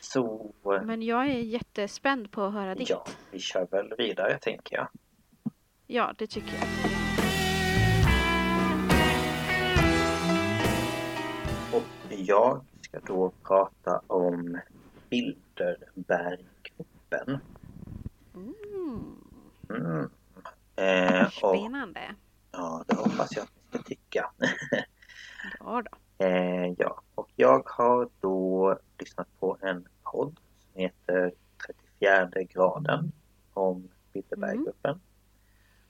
Så eh, men jag är jättespänd på att höra ditt. ja, vi kör väl vidare, tänker jag. Ja, det tycker jag. Och jag ska då prata om Bilderberggruppen. Mm, Mm. Eh, och, spännande. ja, det hoppas jag att ni ska tycka. Ja då. Eh, ja, och jag har då lyssnat på en podd som heter 34 graden om Bilderberggruppen.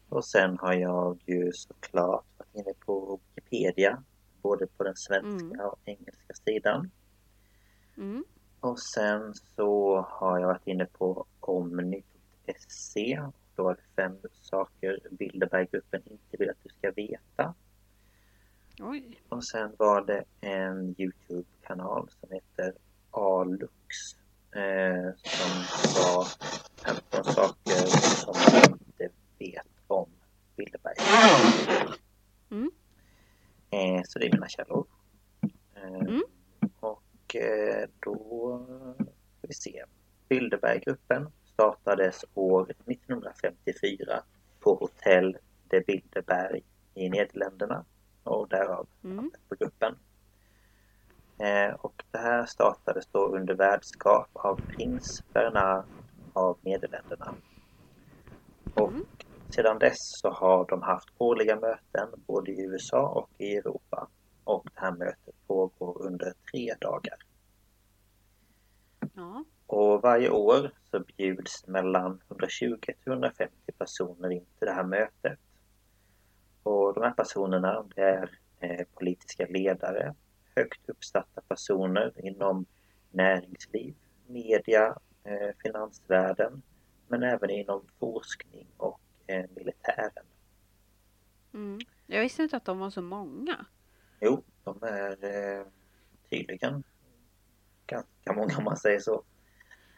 Och sen har jag ju såklart varit inne på Wikipedia, både på den svenska Mm. och engelska sidan. Mm. Och sen så har jag varit inne på omny.se. Då är det fem saker Bilderberggruppen inte vill att du ska veta. Oj. Och sen var det en Youtube-kanal som heter Alux. Eh, som sa 15 saker som man inte vet om Bilderberg. Mm. Eh, så det är mina källor. Eh, Mm. Och eh, då ska vi se. Bilderberggruppen startades år 1954 på hotell de Bilderberg i Nederländerna och därav Mm. på gruppen. Eh, och det här startades då under värdskap av prins Bernard av Nederländerna. Och Mm. sedan dess så har de haft årliga möten både i USA och i Europa. Och det här mötet pågår under tre dagar. Ja. Och varje år så bjuds mellan 120 till 150 personer in till det här mötet. Och de här personerna det är eh, politiska ledare, högt uppsatta personer inom näringsliv, media, eh, finansvärlden, men även inom forskning och eh, militären. Mm. Jag visste inte att de var så många. Jo, de är eh, tydligen ganska många om man säger så.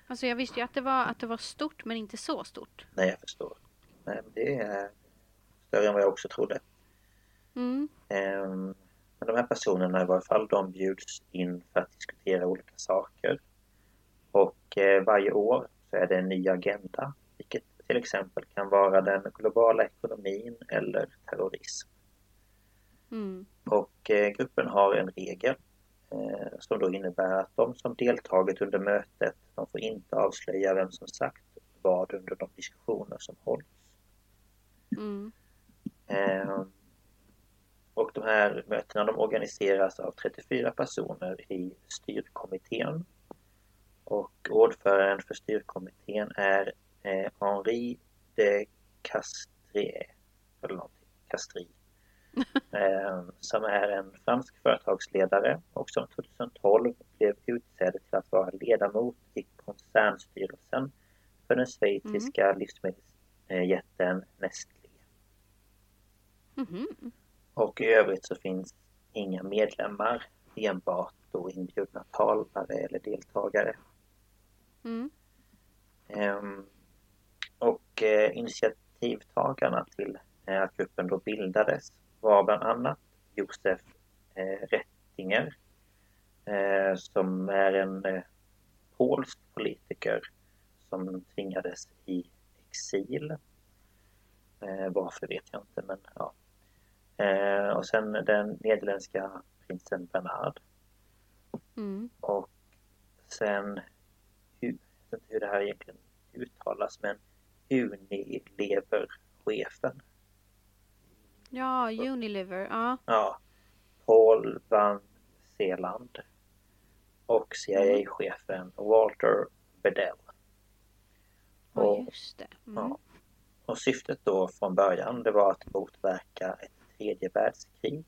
Alltså jag visste ju att det var, att det var stort men inte så stort. Nej, jag förstår. Nej, men det är större än vad jag också trodde. Mm. Ehm, Men de här personerna i varje fall, de bjuds in för att diskutera olika saker. Och eh, varje år så är det en ny agenda, vilket till exempel kan vara den globala ekonomin eller terrorism. Mm. Och eh, gruppen har en regel eh, som då innebär att de som deltagit under mötet, de får inte avslöja vem som sagt vad under de diskussioner som hålls. Mm. Eh, och de här mötena de organiseras av 34 personer i styrkommittén. Och ordföranden för styrkommittén är eh, Henri de Castries, eller någonting, Castries, eh, som är en fransk företagsledare och som 2012 blev utsedd till att vara ledamot i koncernstyrelsen för den schweiziska livsmedelsjätten Nestlé. Mhm. Och i övrigt så finns inga medlemmar, enbart då inbjudna talare eller deltagare. Mm. Ehm, och eh, initiativtagarna till eh, att gruppen då bildades var bland annat Josef eh, Rättinger eh, som är en eh, polsk politiker som tvingades i exil. Eh, varför vet jag inte men ja. Och sen den nederländska prinsen Bernard. Mm. Och sen, hur, jag vet inte hur det här egentligen uttalas men Unilever-chefen. Ja, Unilever. Ja. Ja, Paul Van Zeeland och CIA-chefen Walter Bedell. Ja, Och, just det. Mm. ja. och syftet då från början det var att motverka ett tredje världskrig.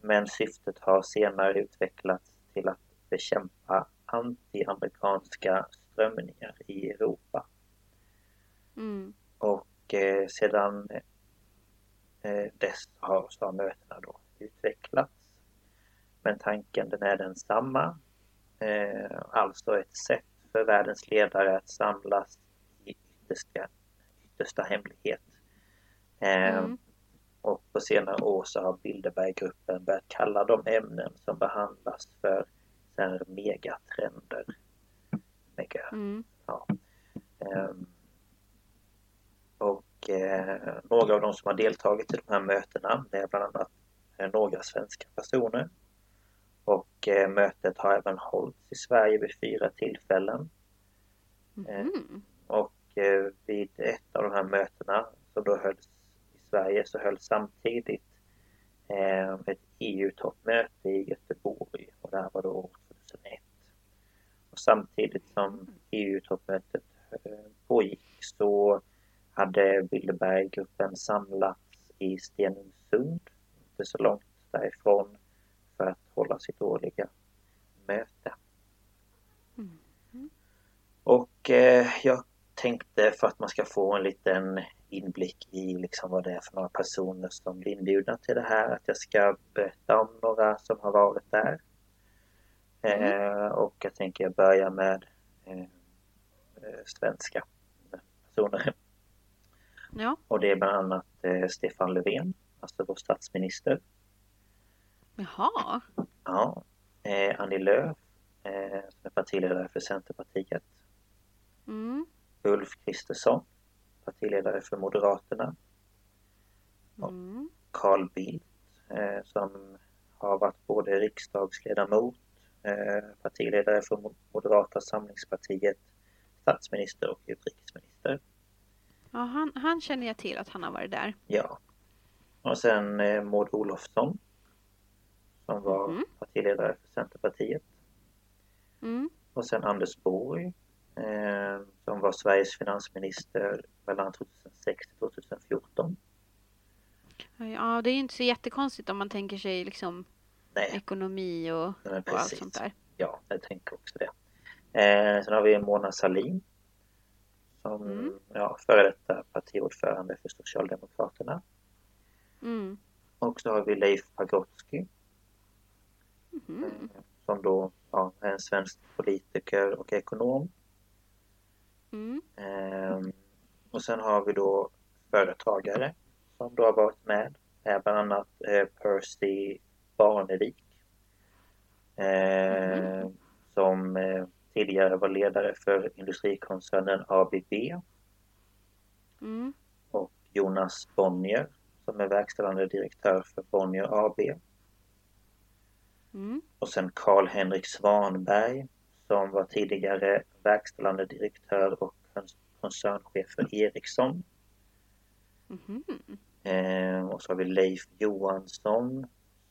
Men syftet har senare utvecklats till att bekämpa anti-amerikanska strömningar i Europa. Mm. Och eh, sedan dess har, har mötena då utvecklats. Men tanken den är densamma. Eh, alltså ett sätt för världens ledare att samlas i yttersta, yttersta hemlighet. Eh, Mm. Och på senare år så har Bilderberggruppen börjat kalla de ämnen som behandlas för här megatrender. Mega, Mm. Ja. Ehm, Och eh, några av de som har deltagit i de här mötena det är bland annat eh, några svenska personer. Och eh, mötet har även hållits i Sverige vid fyra tillfällen. Mhm. Och vid ett av de här mötena som då hölls i Sverige så hölls samtidigt ett EU-toppmöte i Göteborg och det här var då år 2001. Och samtidigt som EU-toppmötet pågick så hade Bilderberggruppen samlats i Stenungsund, inte så långt därifrån, för att hålla sitt årliga möte. Och eh, jag tänkte för att man ska få en liten inblick i liksom vad det är för några personer som blir inbjudna till det här, att jag ska berätta om några som har varit där. Eh, och jag tänker börja med eh, eh, svenska personer. Ja. Och det är bland annat eh, Stefan Löfven, alltså vår statsminister. Jaha. Ja, eh, Annie Lööf, eh, som är partiledare för Centerpartiet. Mm. Ulf Kristersson, partiledare för Moderaterna. Mm. Carl Bildt, eh, som har varit både riksdagsledamot, eh, partiledare för Mo- Moderata samlingspartiet, statsminister och utrikesminister. Ja, han, han känner jag till att han har varit där. Ja. Och sen eh, Maud Olofsson, som var Mhm. partiledare för Centerpartiet. Mm. Och sen Anders Borg eh, som var Sveriges finansminister mellan 2006 till 2014. Ja, det är inte så jättekonstigt om man tänker sig liksom Nej, ekonomi och, och allt sånt där. Ja, jag tänker också det. Eh, sen har vi Mona Sahlin som Mm. ja, före detta partiordförande för Socialdemokraterna. Mm. Och så har vi Leif Pagrotsky eh, som då ja, är en svensk politiker och ekonom. Mm. Ehm, och sen har vi då företagare som då har varit med. Är bland annat eh, Percy Barnevik. Eh, Som eh, tidigare var ledare för industrikoncernen ABB. Mm. Och Jonas Bonnier som är verkställande direktör för Bonnier AB. Mm. Och sen Karl-Henrik Svanberg som var tidigare verkställande direktör och koncernchef för Ericsson. Mhm. Eh, och så har vi Leif Johansson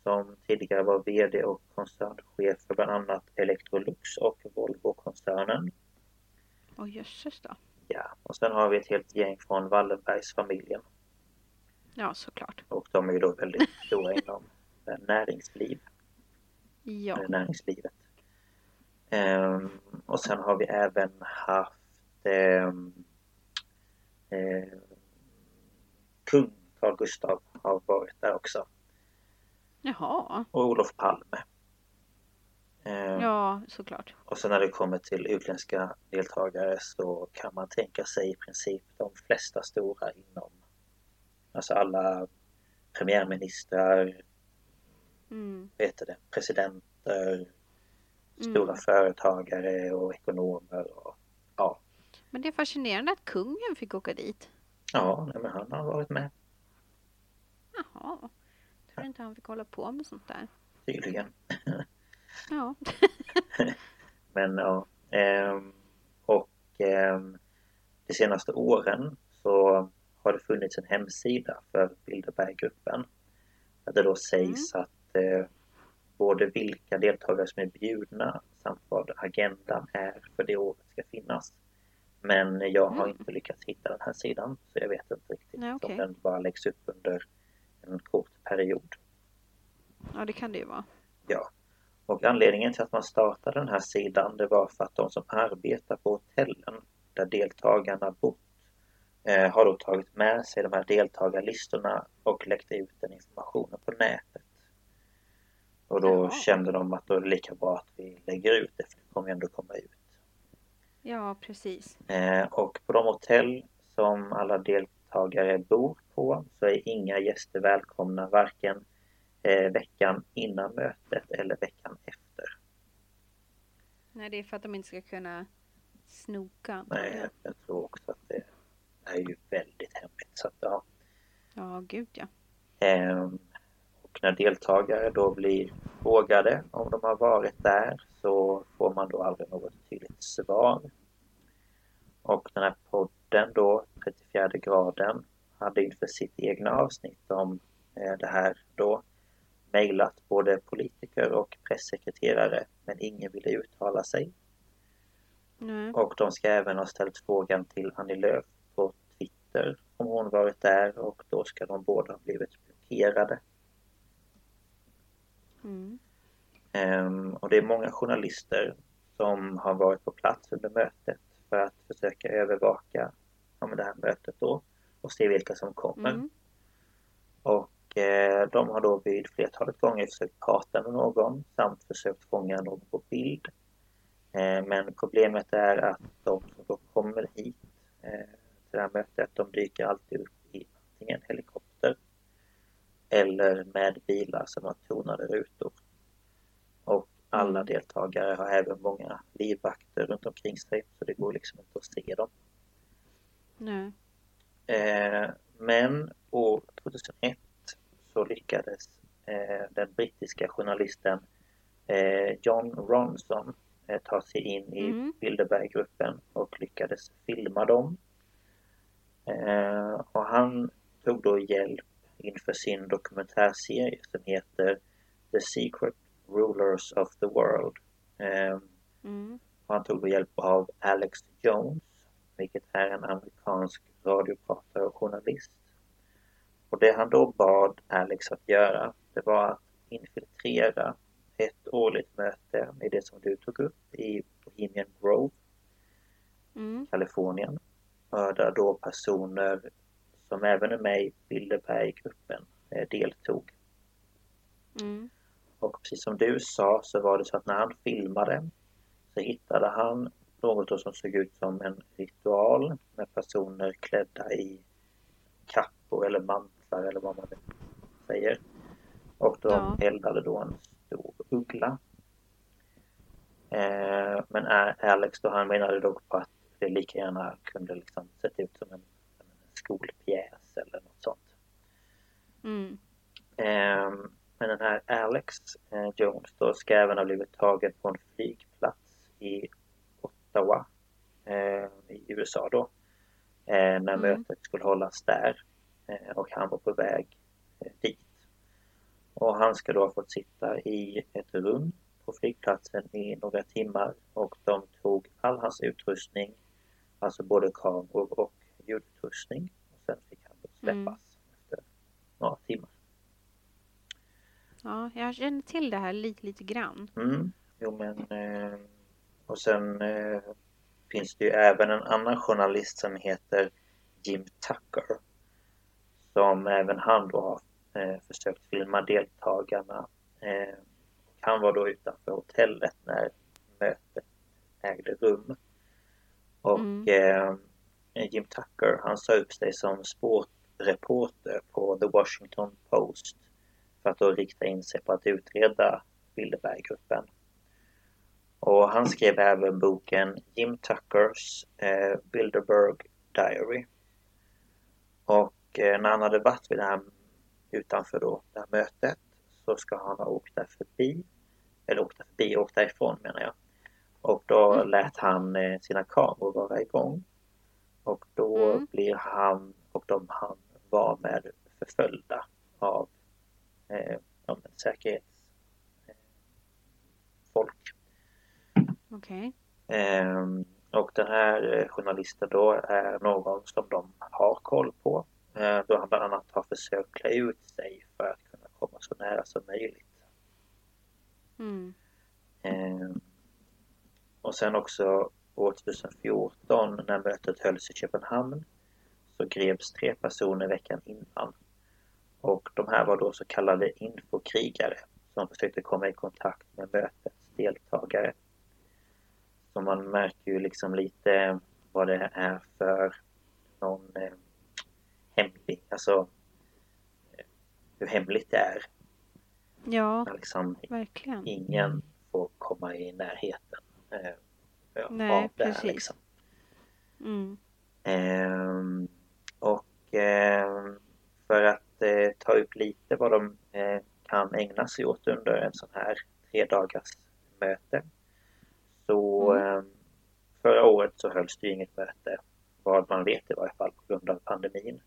som tidigare var VD och koncernchef för bland annat Electrolux och Volvo-koncernen. Åh jösses då. Ja, och sen har vi ett helt gäng från Wallenbergsfamiljen Ja, såklart. och de är ju då väldigt stora inom eh, näringsliv, Ja. eller näringslivet. Ehm, och sen har vi även haft ehm, eh, kung Carl Gustav har varit där också. Jaha. och Olof Palme. Eh, Ja, såklart. Och sen när det kommer till utländska deltagare så kan man tänka sig i princip de flesta stora inom Alltså alla premiärministrar, Mm. heter det, presidenter, Mm. stora företagare och ekonomer. Och, ja, Men det är fascinerande att kungen fick åka dit. ja men han har varit med Jaha. Tror inte han fick hålla på med sånt där. tydligen. Ja. Men ja, ehm, och ehm, de senaste åren så har det funnits en hemsida för Bilderberggruppen. Där det då sägs att eh, både vilka deltagare som är bjudna samt vad agendan är för det året ska finnas. Men jag har inte lyckats hitta den här sidan så jag vet inte riktigt Nej, om okej. den bara läggs upp under en kort period. ja, det kan det ju vara. Ja. Och anledningen till att man startade den här sidan det var för att de som arbetar på hotellen där deltagarna bott eh, har då tagit med sig de här deltagarlistorna och läckt ut den informationen på nätet. Och då Jaha. kände de att då är det lika bra att vi lägger ut det för det kommer ändå komma ut. Ja, precis. Eh, och på de hotell som alla deltagare bor på så är inga gäster välkomna varken eh, veckan innan mötet eller veckan efter. Nej, det är för att de inte ska kunna snoka. Nej, jag. tror också att det är ju väldigt hemligt. Så att, ja. Ja, gud ja. Ehm, och när deltagare då blir frågade om de har varit där så får man då aldrig något tydligt svar. Och den här podden då, 34 graden, hade inför sitt egna avsnitt om eh, det här då mejlat både politiker och pressekreterare men ingen ville uttala sig. Nej. Och de ska även ha ställt frågan till Annie Lööf på Twitter om hon varit där och då ska de båda ha blivit blockerade. Mm. Ehm, och det är många journalister som har varit på plats under mötet för att försöka övervaka ja, det här mötet då och se vilka som kommer. Mm. Och eh, de har då vid flertalet gånger försökt prata med någon samt försökt fånga någon på bild. Eh, men problemet är att de som då kommer hit eh, till det här mötet, de dyker alltid upp i antingen helikopter eller med bilar som har tonade rutor. Och alla deltagare har även många livvakter runt omkring sig så det går liksom inte att se dem. Nej. Eh, men år 2001 så lyckades eh, den brittiska journalisten eh, John Ronson ta sig in i Mm. Bilderberggruppen och lyckades filma dem. Och han tog då hjälp inför sin dokumentärserie som heter The Secret Rulers of the World. Mm. han tog då hjälp av Alex Jones, vilket är en amerikansk radiopratare och journalist. Och det han då bad Alex att göra, det var att infiltrera ett årligt möte i det som du tog upp i Bohemian Grove, Mm. Kalifornien. Där då personer som även är med i Bilderberggruppen eh, deltog. Mm. Och precis som du sa så var det så att när han filmade så hittade han något då som såg ut som en ritual med personer klädda i kappor eller mantlar eller vad man säger. Och de Ja. eldade då en stor uggla. Eh, men Alex då han menade dock på att det lika gärna kunde liksom sett ut som en, en skolpjäs eller något sånt. Mm. Ehm, Men den här Alex eh, Jones då ska även ha blivit tagen på en flygplats i Ottawa eh, i USA då. Eh, när Mm. mötet skulle hållas där. Eh, och han var på väg dit. Och han ska då ha fått sitta i ett rum på flygplatsen i några timmar och de tog all hans utrustning, alltså både kameror och ljudutrustning. Och sen fick han då släppas Mm. efter några timmar. Ja, jag känner till det här lite, lite grann. Mm. Jo men eh, och sen eh, finns det ju även en annan journalist som heter Jim Tucker. Som även han då har eh, försökt filma deltagarna. Eh, han var då utanför hotellet när mötet ägde rum. Och Mm. eh, Jim Tucker han sa upp sig som sportreporter på The Washington Post för att då rikta in sig på att utreda Bilderberggruppen. Och han skrev även boken Jim Tuckers eh, Bilderberg Diary. Och eh, när han hade varit vid det här utanför då, det här mötet så ska han ha åkt där förbi, eller åkt där förbi, åkt därifrån menar jag. Och då lät han eh, sina kameror vara igång. Och då Mm. blir han och de han var med förföljda av eh, ja, eh. Okej. Ehm, och den här eh, journalisten då är någon som de har koll på. Eh, då han bland annat har försökt klä ut sig för att kunna komma så nära som möjligt. Mm. Ehm, och sen också år 2014 när mötet hölls i Köpenhamn så greps tre personer veckan innan. Och de här var då så kallade infokrigare som försökte komma i kontakt med mötets deltagare. Så man märker ju liksom lite vad det är för någon eh, hemlig, alltså eh, hur hemligt det är. Ja, liksom verkligen. ingen får komma i närheten eh, Nej, av det här. precis. Liksom. Mm. Ehm, och ehm, för att eh, ta upp lite vad de eh, kan ägna sig åt under en sån här tre dagars möte. Så Mm. ehm, förra året så hölls det ju inget möte, vad man vet i varje fall på grund av pandemin.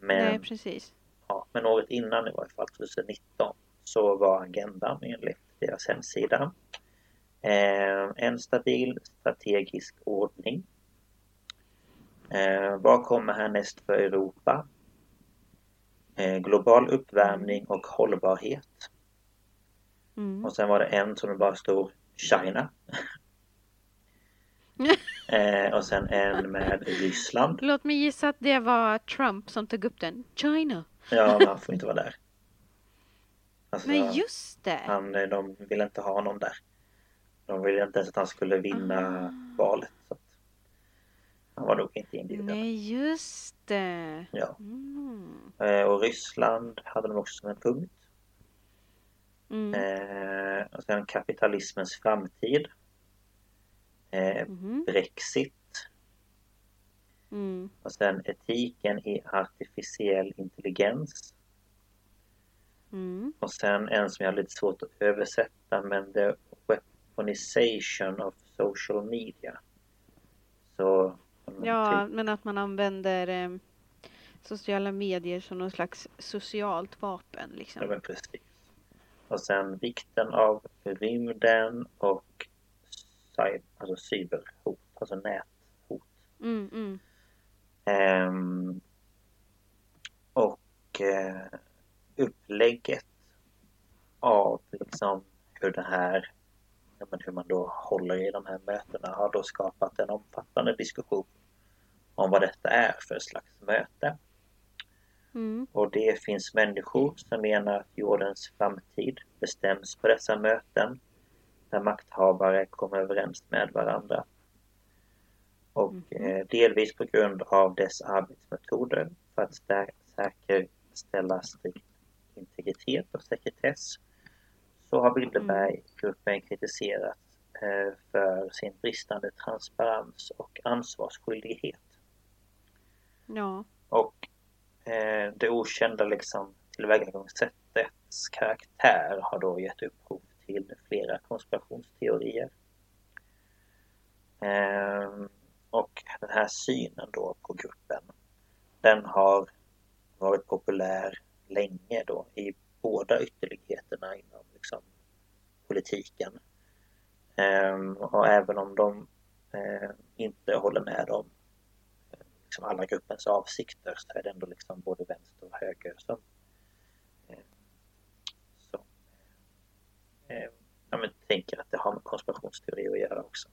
Men, Nej, precis. ja, men året innan i varje fall, 2019, så var agendan enligt deras hemsida eh, en stabil strategisk ordning. Eh, vad kommer härnäst för Europa? Eh, global uppvärmning och hållbarhet. Mm. Och sen var det en som bara stod China. eh, och sen en med Ryssland. Låt mig gissa att det var Trump som tog upp den. China. Ja, men han får inte vara där. Alltså, Men just det. han, eh, de ville inte ha honom där. De ville inte ens att han skulle vinna Ah. valet. Så han var nog inte inbjuden. Nej, just det. Ja. Mm. Eh, och Ryssland hade de också som en punkt. Mm. Eh, och sen kapitalismens framtid. Eh, Mhm. Brexit. Mm. Och sen etiken i artificiell intelligens. Mm. Och sen en som jag har lite svårt att översätta men the weaponization of social media. Så Ja, typ, men att man använder eh, sociala medier som någon slags socialt vapen ja, liksom. men precis. Och sen vikten av rymden och alltså cyberhot, alltså näthot. Mm, mm. Ehm, och eh, upplägget av liksom hur det här ja, men hur man då håller i de här mötena har då skapat en omfattande diskussion om vad detta är för slags möte. Mm. Och det finns människor som menar att jordens framtid bestäms på dessa möten där makthavare kommer överens med varandra. Och eh, delvis på grund av dess arbetsmetoder för att säkerställa strikt integritet och sekretess så har Bilderberggruppen kritiserats eh, för sin bristande transparens och ansvarsskyldighet. Ja. Och eh, det okända liksom, tillvägagångssättets karaktär har då gett upphov till flera konspirationsteorier. Eh, och den här synen då på gruppen, den har varit populär länge då i båda ytterligheterna inom liksom, politiken. Eh, och även om de eh, inte håller med om liksom alla gruppens avsikter så är det ändå liksom både vänster och höger som, eh, som eh, ja, men tänker att det har med konspirationsteori att göra också.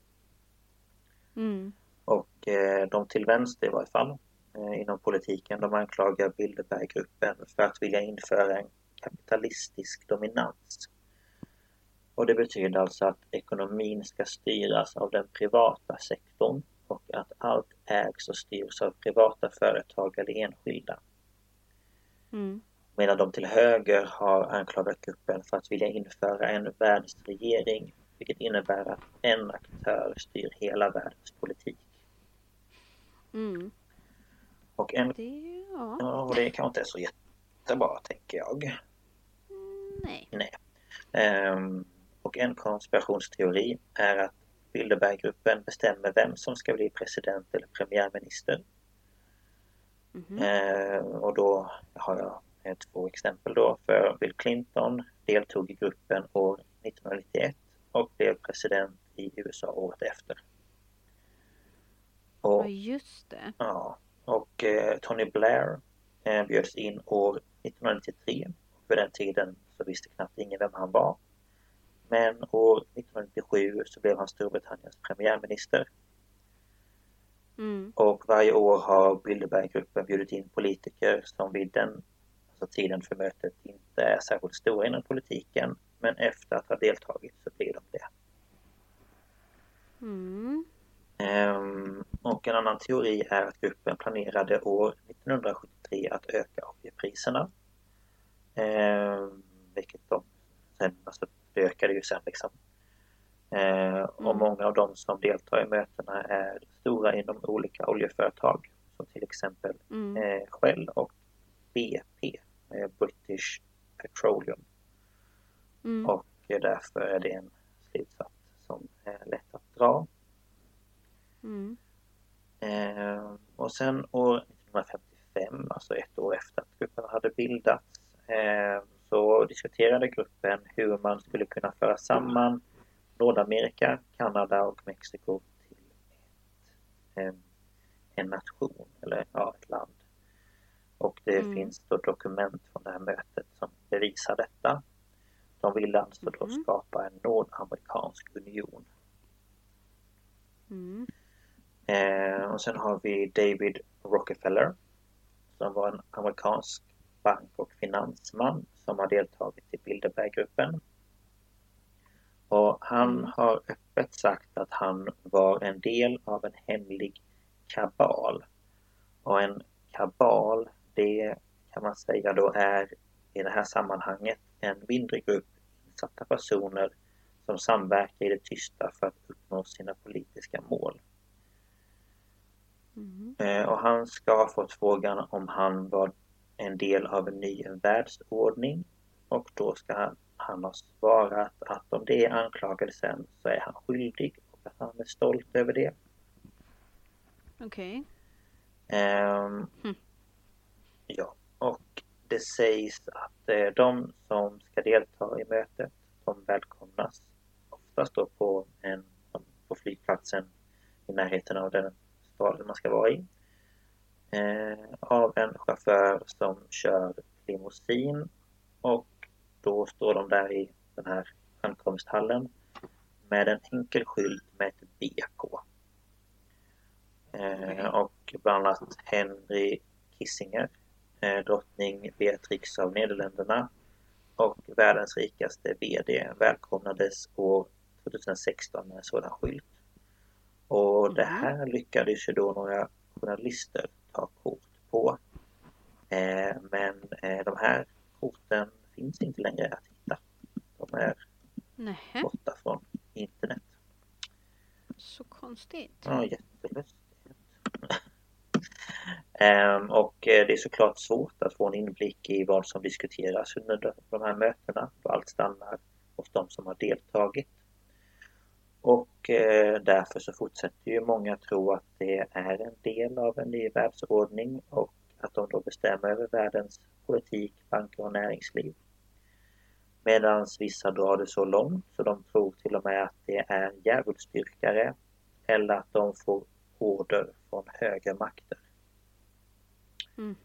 Mm. Och eh, de till vänster i varje fall eh, inom politiken de anklagar Bilderberggruppen för att vilja införa en kapitalistisk dominans. och det betyder alltså att ekonomin ska styras av den privata sektorn och att allt ägs och styrs av privata företag eller enskilda. Mm. Medan de till höger har anklagat gruppen för att vilja införa en världsregering vilket innebär att en aktör styr hela världens politik. Mm. Och, en, Det, ja. ja, och det kanske inte är så jättebra tänker jag. Nej. Nej. Ehm, och en konspirationsteori är att Bilderberggruppen bestämmer vem som ska bli president eller premiärminister. Mhm. Ehm, och då har jag eh, två exempel då. För Bill Clinton deltog i gruppen år 1991 och blev president i USA året efter. Och, Ja, just det. ja, och eh, Tony Blair eh, bjöds in år 1993. För den tiden så visste knappt ingen vem han var. Men år 1997 så blev han Storbritanniens premiärminister. Mm. Och varje år har Bilderberggruppen bjudit in politiker som vid den alltså tiden för mötet inte är särskilt stora inom politiken. Men efter att ha deltagit så blir de det. Mm. Ehm, och en annan teori är att gruppen planerade år 1973 att öka oljepriserna. Ehm, vilket de sen, alltså ökade ju sen liksom. Ehm, Och Mm. många av de som deltar i mötena är stora inom olika oljeföretag. Som till exempel Mm. eh, Shell och BP, eh, British Petroleum. Mm. Och eh, därför är det en slutsats som är lätt att dra. Mm. Eh, och sen år 1955, alltså ett år efter att gruppen hade bildats, eh, så diskuterade gruppen hur man skulle kunna föra samman Nordamerika, Kanada och Mexiko till ett, en nation, eller ja, ett land. Och det Mm. finns då dokument från det här mötet som bevisar detta. De ville alltså då Mhm. skapa en nordamerikansk union. Mm. Eh, och sen har vi David Rockefeller som var en amerikansk bank och finansman som har deltagit i Bilderberggruppen. Och han har öppet sagt att han var en del av en hemlig kabal. Och en kabal, det kan man säga då är i det här sammanhanget en mindre grupp insatta personer som samverkar i det tysta för att uppnå sina politiska mål. Mm. Eh, Och han ska ha fått frågan om han var en del av en ny världsordning. Och då ska han, han ha svarat att om det är anklagelsen så är han skyldig och att han är stolt över det. Okej. Ehm, Mm. Ja, och det sägs att eh, de som ska delta i mötet, de välkomnas oftast då på, en, på flygplatsen i närheten av den staden man ska vara i. Eh, av en chaufför som kör limousin och då står de där i den här ankomsthallen med en enkel skylt med ett BK. Eh, och bland annat Henry Kissinger, eh, drottning Beatrix av Nederländerna och världens rikaste VD välkomnades år 2016 med en sådan skylt. Och det här lyckades ju då några journalister ta kort på. Eh, men eh, de här korten finns inte längre att hitta. De är Nähä. borta från internet. Så konstigt. Ja, jättelustigt. Ehm, och eh, det är såklart svårt att få en inblick i vad som diskuteras under de- här mötena då allt stannar hos de som har deltagit. Och eh, därför så fortsätter ju många tro att det är en del av en ny världsordning och att de då bestämmer över världens politik, banker och näringsliv. Medan vissa drar det så långt så de tror till och med att det är djävulsdyrkare eller att de får order från högre makter. Mm.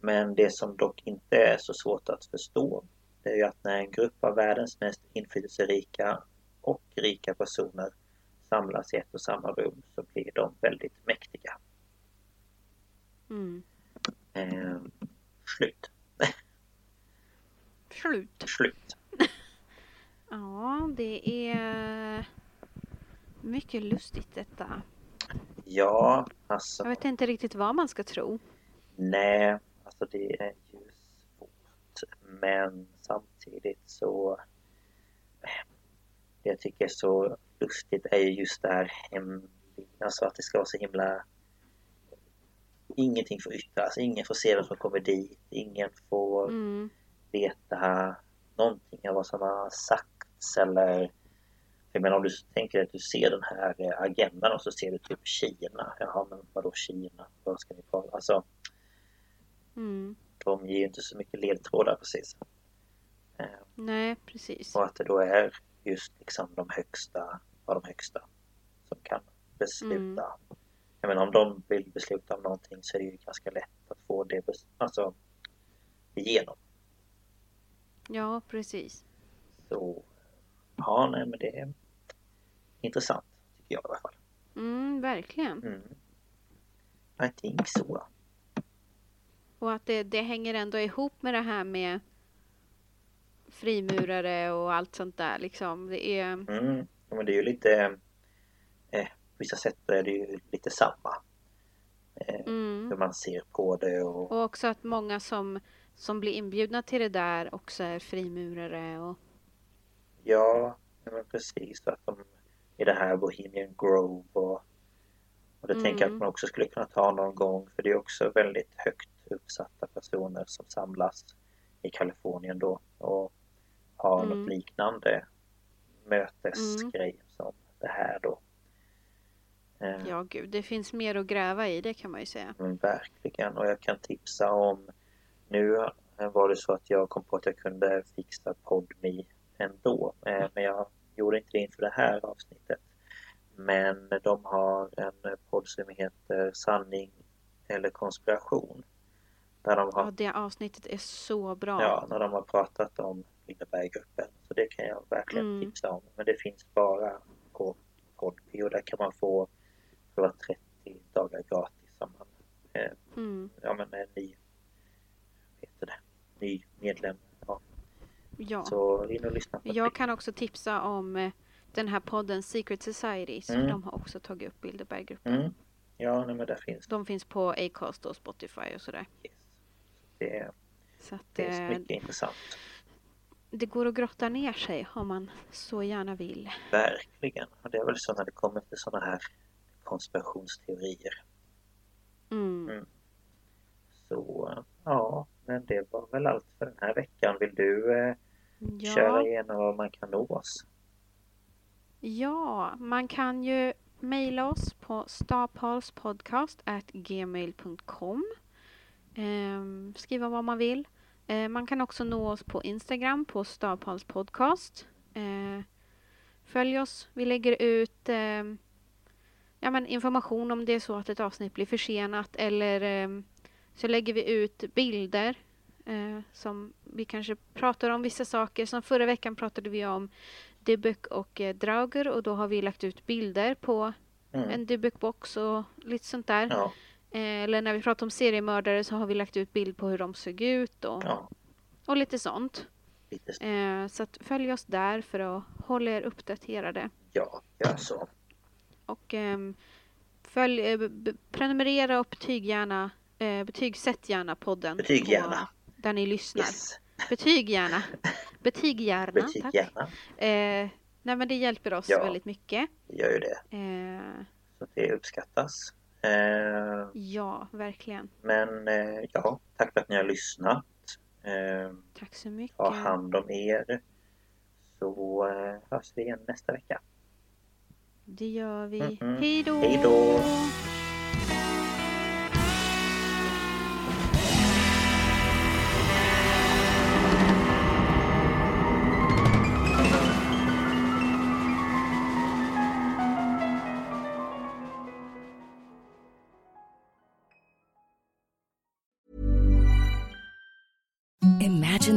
Men det som dock inte är så svårt att förstå det är ju att när en grupp av världens mest inflytelserika och rika personer samlas i ett och samma rum så blir de väldigt mäktiga. Mm. Eh, slut. Slut. Slut. Ja, det är mycket lustigt detta. Ja, alltså. Jag vet inte riktigt vad man ska tro. Nej, alltså det är ju svårt. Men samtidigt så... Jag tycker är så lustigt är ju just det här. Alltså att det ska vara så himla... Ingenting får yttras, ingen får se vem som kommer dit, ingen får Mm. veta någonting av vad som har sagts eller jag menar om du tänker att du ser den här agendan och så ser du typ Kina. Jaha men vadå Kina? Vad ska ni prata Alltså Mm. de ger ju inte så mycket ledtrådar precis. Nej, precis. Och att det då är just liksom de högsta av de högsta som kan besluta. Jag menar om de vill besluta om någonting så är det ju ganska lätt att få det alltså, igenom. Ja, precis. Så ja, nej men det är intressant tycker jag i alla fall. Mm, verkligen. Mm. I think so. Och att det, det hänger ändå ihop med det här med frimurare och allt sånt där liksom. Det är... Mm. Ja, men det är ju lite eh, på vissa sätt är det ju lite samma. Eh, Mm. Hur man ser på det och Och också att många som, som blir inbjudna till det där också är frimurare och... ja, men precis att de i det här Bohemian Grove och, och det tänker jag att Mm. man också skulle kunna ta någon gång för det är också väldigt högt uppsatta personer som samlas i Kalifornien då och har Mm. något liknande mötesgrej som det här då. Eh, Ja, gud, det finns mer att gräva i, det kan man ju säga. Men verkligen och jag kan tipsa om Nu var det så att jag kom på att jag kunde fixa PodMe ändå eh, men jag gjorde inte det inför det här avsnittet. Men de har en podd som heter Sanning eller konspiration. Där de har, Ja, det avsnittet är så bra. ja, när de har pratat om Lindeberggruppen. Så det kan jag verkligen Mm. tipsa om. Men det finns bara på PodMe och där kan man få det var 30 dagar gratis om man eh, Mm. ja, men är ny, heter det, ny medlem. Ja. ja. Så in och lyssna på Jag det. kan också tipsa om eh, den här podden Secret Societies. Mm. De har också tagit upp Bilderberggruppen. Mm. Ja, nej, men där finns. De finns på Acast och Spotify och sådär. Yes. Det, är- Så att det är så eh, mycket intressant. Det går att grotta ner sig om man så gärna vill. Verkligen. Och det är väl så när det kommer till sådana här konspirationsteorier. Mm. Mm. Så ja, men det var väl allt för den här veckan. Vill du eh, köra Ja, igenom vad man kan nå oss? ja, man kan ju mejla oss på staphalspodcast@gmail.com. Ehm, skriva vad man vill. Eh, man kan också nå oss på Instagram på staphalspodcast. Eh, följ oss. Vi lägger ut ehm, ja, men information om det är så att ett avsnitt blir försenat eller så lägger vi ut bilder eh, som vi kanske pratar om vissa saker. Som förra veckan pratade vi om Dybbuk och eh, Drauger och då har vi lagt ut bilder på Mm. en Dybbuk-box och lite sånt där. Ja, Eh, eller när vi pratar om seriemördare så har vi lagt ut bild på hur de såg ut och, ja, och lite sånt. lite så. Eh, så att följ oss där för att hålla er uppdaterade. Ja, gör så. Och ehm, följ, eh, prenumerera och betyg gärna, eh, betygsätt gärna podden. Betyg på- gärna. Där ni lyssnar. Yes. Betyg gärna. Betyg gärna. Betyg tack. gärna. Eh, nej men det hjälper oss Ja. väldigt mycket. Det gör ju det. Eh, Så det uppskattas. Eh, ja, verkligen. men eh, ja, tack för att ni har lyssnat. Eh, Tack så mycket. ta hand om er. Så hörs vi igen nästa vecka. Det gör vi. Hej då! Hej då!